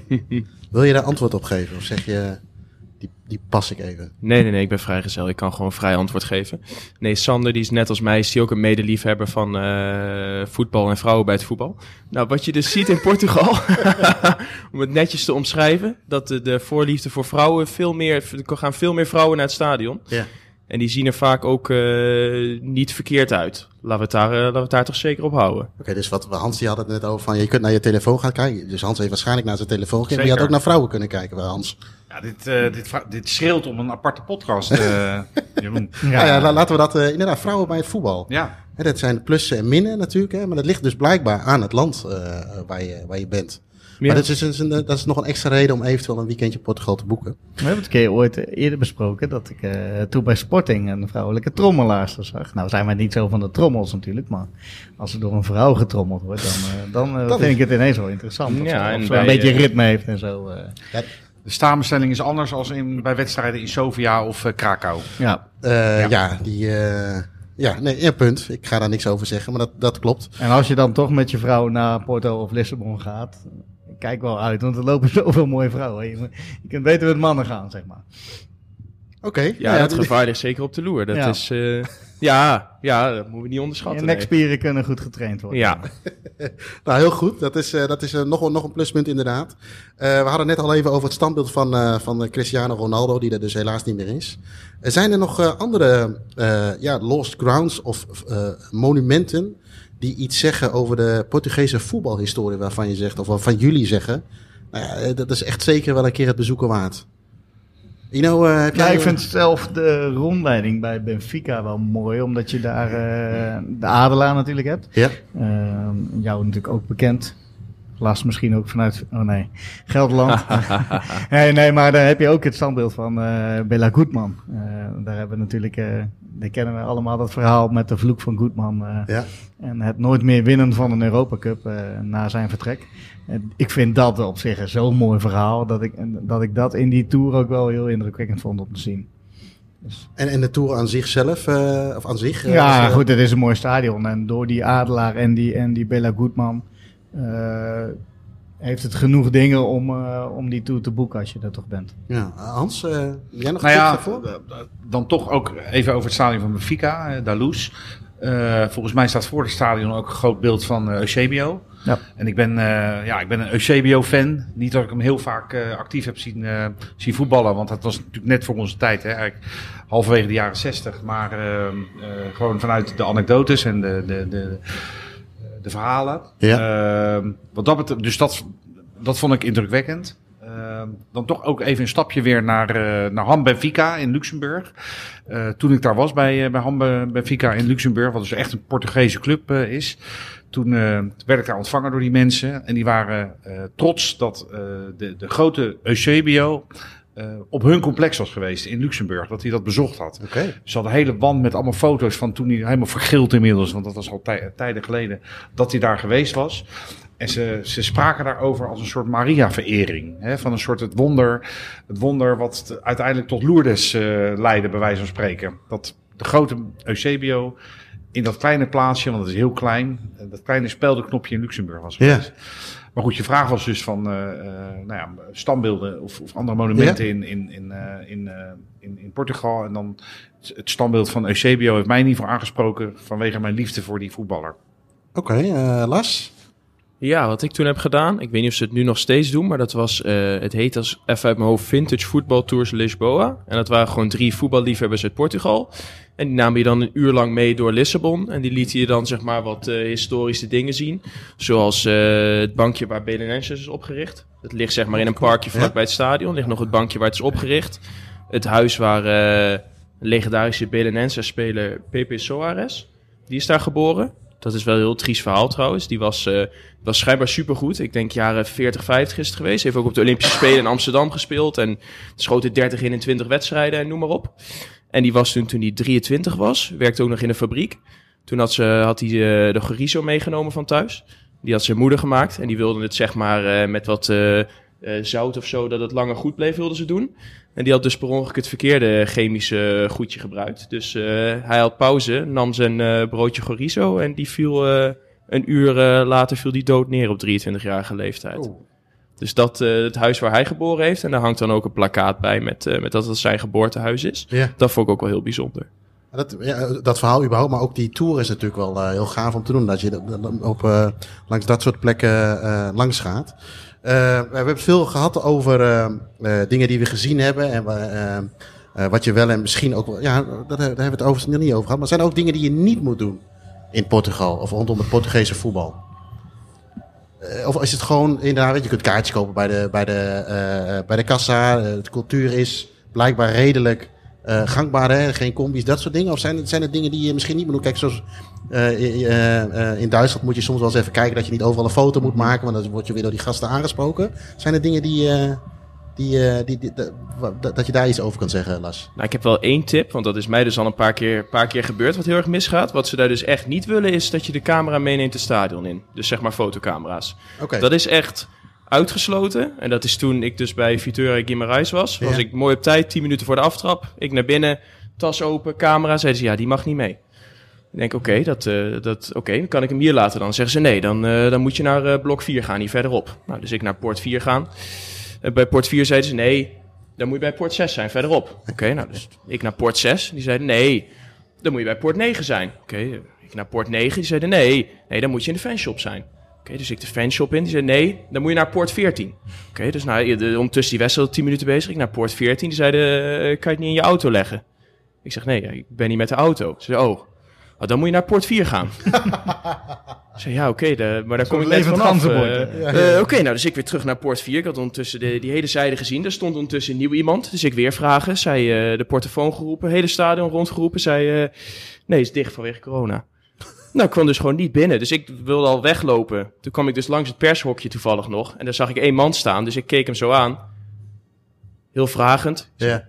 [LAUGHS] Wil je daar antwoord op geven? Of zeg je, die, pas ik even. Nee, nee, nee, ik ben vrijgezel. Ik kan gewoon vrij antwoord geven. Nee, Sander, die is net als mij, is die ook een medeliefhebber van uh, voetbal en vrouwen bij het voetbal. Nou, wat je dus ziet in Portugal, [LAUGHS] om het netjes te omschrijven, dat de, de voorliefde voor vrouwen veel meer, er gaan veel meer vrouwen naar het stadion. Ja. En die zien er vaak ook uh, niet verkeerd uit. Laten we het daar, uh, laten we het daar toch zeker op houden. Oké, okay, dus wat Hans die had het net over van je kunt naar je telefoon gaan kijken. Dus Hans heeft waarschijnlijk naar zijn telefoon gekeken. Maar je had ook naar vrouwen kunnen kijken bij Hans. Ja, dit, uh, dit, dit schreeuwt om een aparte podcast, uh, [LAUGHS] Jeroen. Ja, ja, ja, laten we dat... Uh, inderdaad, vrouwen bij het voetbal. Ja. Hè, dat zijn plussen en minnen natuurlijk. Hè, maar dat ligt dus blijkbaar aan het land waar, je, waar je bent. Ja. Maar dat is, een, dat is nog een extra reden om eventueel een weekendje Portugal te boeken. We hebben het keer ooit eerder besproken dat ik uh, toen bij Sporting een vrouwelijke trommelaarster zag. Nou zijn wij niet zo van de trommels natuurlijk, maar als er door een vrouw getrommeld wordt, dan, uh, dan uh, vind ik het ineens wel interessant. Ja, en een beetje ritme heeft en zo. Ja, de samenstelling is anders als in, bij wedstrijden in Sofia of uh, Krakau. Ja, uh, ja. ja. die... Uh, ja, nee, ja, punt. Ik ga daar niks over zeggen, maar dat, dat klopt. En als je dan toch met je vrouw naar Porto of Lissabon gaat, kijk wel uit, want er lopen [LAUGHS] zoveel mooie vrouwen. Je, je kunt beter met mannen gaan, zeg maar. Oké. Ja, ja, dat gevaar ligt zeker op de loer. Dat is... Ja, ja, dat moeten we niet onderschatten. Je nekspieren kunnen goed getraind worden. Ja. [LAUGHS] nou, heel goed. Dat is, uh, dat is uh, nog, nog een pluspunt inderdaad. Uh, we hadden net al even over het standbeeld van, van Cristiano Ronaldo, die er dus helaas niet meer is. zijn er nog andere ja, lost grounds of monumenten die iets zeggen over de Portugese voetbalhistorie waarvan je zegt, of waarvan jullie zeggen, nou ja, dat is echt zeker wel een keer het bezoeken waard? Ino, uh, heb ja, ik vind zelf de rondleiding bij Benfica wel mooi, omdat je daar uh, de Adelaar natuurlijk hebt. Ja. Uh, jou natuurlijk ook bekend. Last misschien ook vanuit, oh nee, Gelderland. [LAUGHS] nee, nee, maar daar heb je ook het standbeeld van uh, Bella Goedman. daar hebben we natuurlijk, die kennen we allemaal dat verhaal met de vloek van Goedman. ja. En het nooit meer winnen van een Europa Cup na zijn vertrek ik vind dat op zich zo'n mooi verhaal dat ik, dat ik dat in die tour ook wel heel indrukwekkend vond om te zien. Dus. En, en de tour aan zichzelf, uh, of aan zich? Uh, ja, goed, het is een mooi stadion. En door die Adelaar en die, en die Bella Goodman uh, heeft het genoeg dingen om, om die tour te boeken als je er toch bent. Ja, Hans, jij nog nou ja, voor? Dan toch ook even over het stadion van Benfica, Dalous. volgens mij staat voor het stadion ook een groot beeld van Eusebio. Ja. En ik ben, uh, ja, ik ben een Eusebio-fan. Niet dat ik hem heel vaak uh, actief heb zien, uh, zien voetballen, want dat was natuurlijk net voor onze tijd. Hè, eigenlijk halverwege de jaren zestig. Maar ehm, gewoon vanuit de anekdotes en de, de, de, de verhalen. Ja. Ehm, wat dat betreft, dus dat, dat vond ik indrukwekkend. Ehm, dan toch ook even een stapje weer naar, naar Ham Benfica in Luxemburg. toen ik daar was bij, bij Ham Benfica in Luxemburg, wat dus echt een Portugese club is. Toen uh, werd ik daar ontvangen door die mensen. En die waren uh, trots dat uh, de, de grote Eusebio op hun complex was geweest in Luxemburg. Dat hij dat bezocht had. Okay. Ze hadden een hele wand met allemaal foto's van toen hij helemaal vergild inmiddels. Want dat was al tij tijden geleden dat hij daar geweest was. En ze, ze spraken daarover als een soort Maria-verering. Van een soort het wonder, het wonder wat uiteindelijk tot Lourdes leidde, bij wijze van spreken. Dat de grote Eusebio in dat kleine plaatsje, want het is heel klein, eh, dat kleine speldenknopje in Luxemburg was. Maar goed, je vraag was dus van eh, eh, nou ja, standbeelden of, of andere monumenten in, in, in, eh, in, in, in Portugal. En dan het- het standbeeld van Eusebio heeft mij in ieder geval aangesproken vanwege mijn liefde voor die voetballer. Oké, eh, Lars? Ja, wat ik toen heb gedaan, ik weet niet of ze het nu nog steeds doen, maar dat was, eh, het heet als even uit mijn hoofd Vintage Football Tours Lisboa. En dat waren gewoon drie voetballiefhebbers uit Portugal. En die namen je dan een uur lang mee door Lissabon. En die lieten je dan zeg maar wat eh, historische dingen zien. Zoals eh, het bankje waar Belenenses is opgericht. Het ligt zeg maar in een parkje vlakbij het stadion. ligt nog het bankje waar het is opgericht. Het huis waar legendarische Belenenses speler Pepe Soares, die is daar geboren. Dat is wel een heel triest verhaal trouwens. Die was, eh, was schijnbaar supergoed. Ik denk jaren 40, 50 is het geweest. Heeft ook op de Olympische Spelen in Amsterdam gespeeld. En schoot in 30 in in 20 wedstrijden en noem maar op. En die was toen, toen hij 23 was, werkte ook nog in een fabriek. Toen had, ze, had hij eh, de chorizo meegenomen van thuis. Die had zijn moeder gemaakt. En die wilde het zeg maar eh, met wat zout of zo, dat het langer goed bleef, wilden ze doen. En die had dus per ongeluk het verkeerde chemische goedje gebruikt. Dus eh, hij had pauze, nam zijn eh, broodje chorizo en die viel eh, een uur eh, later viel die dood neer op 23-jarige leeftijd. Dus dat eh, het huis waar hij geboren heeft. En daar hangt dan ook een plakkaat bij met, eh, met dat het zijn geboortehuis is. Ja. Dat vond ik ook wel heel bijzonder. Dat, ja, dat verhaal überhaupt, maar ook die tour is natuurlijk wel eh, heel gaaf om te doen. Dat je op, eh, langs dat soort plekken eh, langs gaat. Eh, we hebben veel gehad over eh, eh, dingen die we gezien hebben. En wa- wat je wel en misschien ook wel... Ja, daar, hebben we het overigens nog niet over gehad. Maar zijn ook dingen die je niet moet doen in Portugal? Of rondom het Portugese voetbal? Of is het gewoon inderdaad, je, kunt kaartjes kopen bij de, bij de, bij de kassa. De cultuur is blijkbaar redelijk eh, gangbaar, hè? geen combi's, dat soort dingen. Of zijn het, zijn het dingen die je misschien niet moet doen? Kijk, zoals eh, eh, in Duitsland moet je soms wel eens even kijken dat je niet overal een foto moet maken, want dan word je weer door die gasten aangesproken. Zijn er dingen die, die, die, die- dat- je daar iets over kan zeggen, Lars? Nou, ik heb wel één tip, want dat is mij dus al een paar keer, paar keer gebeurd wat heel erg misgaat. Wat ze daar dus echt niet willen is dat je de camera meeneemt het stadion in. Dus zeg maar fotocamera's. Oké. Dat is echt uitgesloten. En dat is toen ik dus bij Vitória Guimarães was. Was Ja. ik mooi op tijd, 10 minuten voor de aftrap. Ik naar binnen, tas open, camera. Zeiden ze, ja, die mag niet mee. Ik denk, oké, dat, eh, dat, oké, dan kan ik hem hier laten dan. Zeggen ze, nee, dan, eh, dan moet je naar eh, blok 4 gaan, hier verderop. Nou, dus ik naar poort 4 gaan. Bij poort 4 zeiden ze, nee, dan moet je bij poort 6 zijn, verderop. Oké, nou, dus ik naar poort 6. Die zeiden, nee, dan moet je bij poort 9 zijn. Oké, ik naar poort 9. Die zeiden, nee, nee, dan moet je in de fanshop zijn. Oké, dus ik de fanshop in. Die zei, nee, dan moet je naar poort 14. Oké, dus nou, de, ondertussen die wedstrijd al 10 minuten bezig. Ik naar poort 14. Die zeiden, eh, kan je het niet in je auto leggen? Ik zeg, nee, ik ben niet met de auto. Ze zei, oh, oh, dan moet je naar poort 4 gaan. [LAUGHS] ik zei, ja, oké, maar daar kom ik net vanaf. eh. hè? Eh, oké, nou, dus ik weer terug naar poort 4. Ik had ondertussen de, die hele zijde gezien. Er stond ondertussen nieuw iemand. Dus ik weer vragen. Zij de portofoon geroepen, hele stadion rondgeroepen. Zij, nee, is dicht vanwege corona. Nou, ik kwam dus gewoon niet binnen. Dus ik wilde al weglopen. Toen kwam ik dus langs het pershokje toevallig nog. En daar zag ik één man staan. Dus ik keek hem zo aan. Heel vragend. Ja.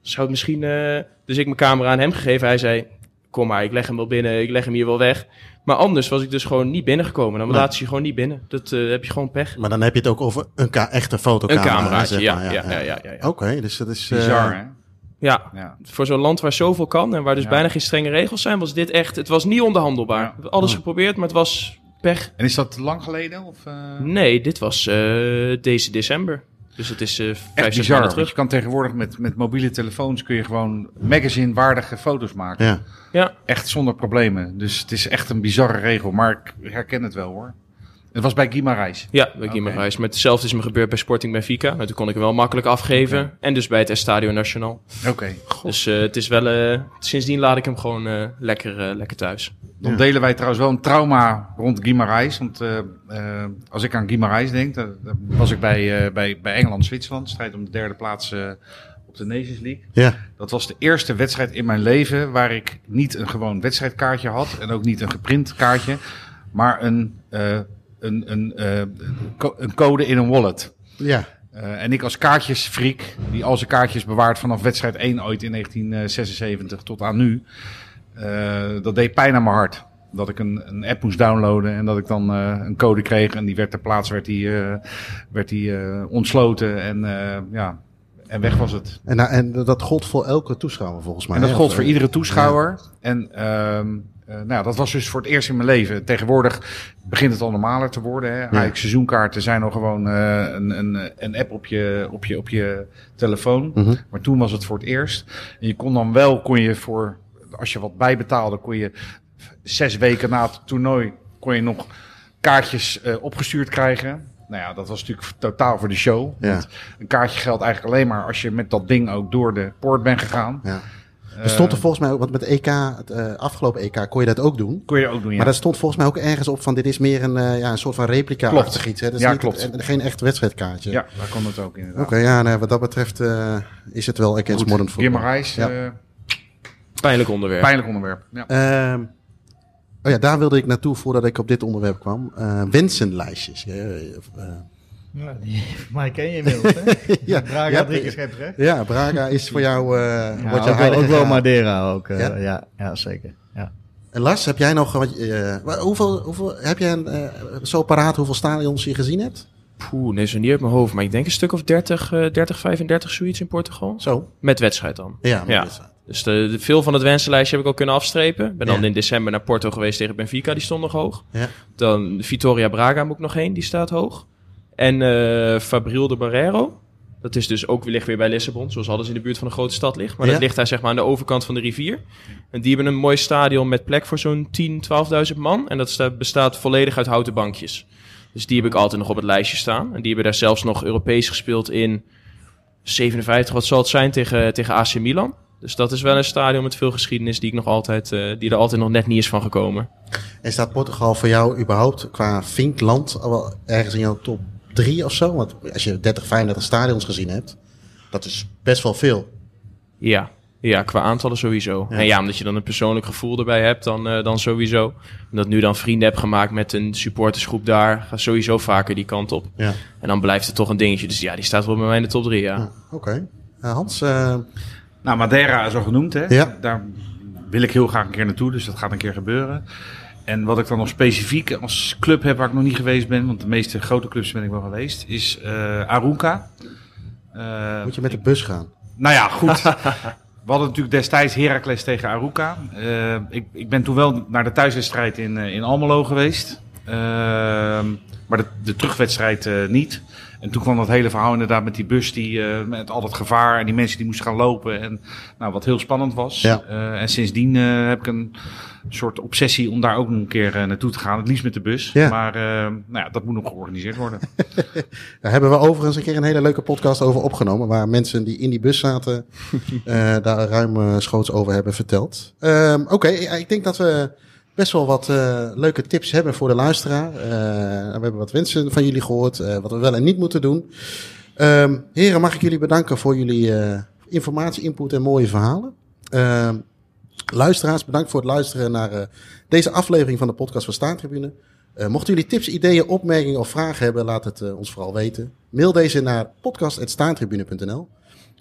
Zou het misschien... eh, Dus ik mijn camera aan hem gegeven. Hij zei, kom maar, ik leg hem wel binnen. Ik leg hem hier wel weg. Maar anders was ik dus gewoon niet binnengekomen. Dan Nee. laten ze je gewoon niet binnen. Dat eh, heb je gewoon pech. Maar dan heb je het ook over een echte Een fotocamera. cameraatje, zeg ja, maar, ja, ja, ja, ja, ja. Oké, dus dat is... eh, Bizar, hè? Ja, Ja. voor zo'n land waar zoveel kan en waar dus Ja. bijna geen strenge regels zijn, was dit echt... Het was niet onderhandelbaar. Ja. We hebben alles geprobeerd, maar het was pech. En is dat lang geleden? Of, eh, Nee, dit was eh, deze december. Dus het is eh vijf, bizar. Want terug. je kan tegenwoordig met, met mobiele telefoons kun je gewoon magazine-waardige foto's maken. Ja. Ja, Echt zonder problemen. Dus het is echt een bizarre regel. Maar ik herken het wel hoor. Het was bij Guimarães. ja bij Oké. Guimarães. Maar hetzelfde is me gebeurd bij Sporting Benfica. Nou, toen kon ik hem wel makkelijk afgeven. En dus bij het Estadio Nacional. Oké. Dus eh, het is wel... eh, sindsdien laat ik hem gewoon eh, lekker, lekker thuis. Dan Ja. delen wij trouwens wel een trauma rond Guimarães. Want als ik aan Guimarães denk, dan, dan was ik bij, eh, bij, bij Engeland-Zwitserland. Strijd om de derde plaats eh, op de Nations League. Ja. Dat was de eerste wedstrijd in mijn leven waar ik niet een gewoon wedstrijdkaartje had. En ook niet een geprint kaartje. Maar een, eh, een, een, eh, een co- een code in een wallet. Ja. Eh, en ik als kaartjesfreak, die al zijn kaartjes bewaart vanaf wedstrijd 1 ooit in 1976 tot aan nu. eh, dat deed pijn aan mijn hart. Dat ik een, een app moest downloaden en dat ik dan een code kreeg. En die werd ter plaatse werd die, werd die, ontsloten. En, ja, en weg was het. En, nou, en dat gold voor elke toeschouwer volgens mij. En dat gold voor iedere toeschouwer. En ehm, Uh, nou, dat was dus voor het eerst in mijn leven. Tegenwoordig begint het al normaler te worden. Hè. Eigenlijk seizoenkaarten zijn nog gewoon uh, een, een, een, app op je, op je, op je telefoon. Mhm. Maar toen was het voor het eerst. En je kon dan wel, kon je voor, als je wat bijbetaalde, kon je zes weken na het toernooi, kon je nog kaartjes uh, opgestuurd krijgen. Nou ja, dat was natuurlijk totaal voor de show. Ja. Want een kaartje geldt eigenlijk alleen maar als je met dat ding ook door de poort bent gegaan. Ja. Er stond er volgens mij ook, want met EK, het uh, afgelopen EK, kon je dat ook doen. Kon je ook doen, ja. Maar dat stond volgens mij ook ergens op van dit is meer een, uh, ja, een soort van replica-achtig iets. Hè? Dat is ja, niet, klopt. En, geen echt wedstrijdkaartje. Ja, daar kon het ook inderdaad. Oké, okay, ja, nee, wat dat betreft uh, is het wel against modern football. Gimmerijs, ja. pijnlijk onderwerp. Pijnlijk onderwerp, ja. Uh, oh ja, daar wilde ik naartoe voordat ik op dit onderwerp kwam. wensenlijstjes. Ja, die, [LAUGHS] maar ken je inmiddels, hè? [LAUGHS] ja, Braga ja, drie keer schept recht. Ja, Braga is voor jou uh, ja, wat je ook, wel, ook wel Madeira ook. Uh, ja? ja? Ja, zeker. Ja. En Lars, heb jij nog... Uh, hoeveel, hoeveel, heb jij een, zo paraat hoeveel stadions je gezien hebt? Poeh, nee, zo niet uit mijn hoofd. Maar ik denk een stuk of 30, 30 35 zoiets in Portugal. Zo? Met wedstrijd dan. Ja, met ja. wedstrijd. Dus de, de, veel van het wensenlijstje heb ik al kunnen afstrepen. Ben dan ja. in december naar Porto geweest tegen Benfica, die stond nog hoog. Ja. Dan Vitoria Braga moet ik nog heen, die staat hoog. En uh, Fabril de Barreiro. Dat is dus ook ligt weer bij Lissabon, zoals alles in de buurt van een grote stad ligt. Maar Ja. dat ligt daar zeg maar aan de overkant van de rivier. En die hebben een mooi stadion met plek voor zo'n 10, 12.000 man. En dat sta- bestaat volledig uit houten bankjes. Dus die heb ik altijd nog op het lijstje staan. En die hebben daar zelfs nog Europees gespeeld in 57, wat zal het zijn, tegen, tegen AC Milan. Dus dat is wel een stadion met veel geschiedenis die, ik nog altijd, eh, die er altijd nog net niet is van gekomen. En staat Portugal voor jou überhaupt qua vinkland ergens in jouw top 3 of zo? Want als je 30, 35 stadions gezien hebt, dat is best wel veel. Ja, ja qua aantallen sowieso. Ja. En ja, omdat je dan een persoonlijk gevoel erbij hebt, dan, eh, dan sowieso. En dat nu dan vrienden heb gemaakt met een supportersgroep daar, ga sowieso vaker die kant op. Ja. En dan blijft het toch een dingetje. Dus ja, die staat wel bij mij in de top 3, ja. Ja, Oké. Eh, Hans, eh, Nou, Madeira is al genoemd, hè? Ja. Daar wil ik heel graag een keer naartoe, dus dat gaat een keer gebeuren. En wat ik dan nog specifiek als club heb waar ik nog niet geweest ben, want de meeste grote clubs ben ik wel geweest, is eh Aruca. Eh, moet je met de bus gaan? nou ja, goed. [LAUGHS] We hadden natuurlijk destijds Heracles tegen Aruca. Eh, ik, ik ben toen wel naar de thuiswedstrijd in, in Almelo geweest. Maar de, de terugwedstrijd niet. En toen kwam dat hele verhaal inderdaad met die bus die, eh, met al dat gevaar en die mensen die moesten gaan lopen. En nou, wat heel spannend was. Ja. Eh, en sindsdien eh, heb ik een soort obsessie om daar ook nog een keer naartoe te gaan. Het liefst met de bus. Ja. Maar nou ja, dat moet nog georganiseerd worden. [LAUGHS] Daar hebben we overigens een keer een hele leuke podcast over opgenomen. Waar mensen die in die bus zaten [LAUGHS] daar ruim schoots over hebben verteld. Ehm, Oké, ik denk dat we best wel wat eh, leuke tips hebben voor de luisteraar. Eh, we hebben wat wensen van jullie gehoord. eh, wat we wel en niet moeten doen. Ehm, heren, mag ik jullie bedanken voor jullie informatie, input en mooie verhalen. Ehm, luisteraars, bedankt voor het luisteren naar deze aflevering van de podcast van Staantribune. Mochten jullie tips, ideeën, opmerkingen of vragen hebben, laat het ons vooral weten. Mail deze naar podcast.staantribune.nl.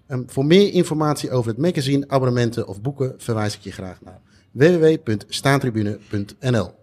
En voor meer informatie over het magazine, abonnementen of boeken verwijs ik je graag naar www.staantribune.nl.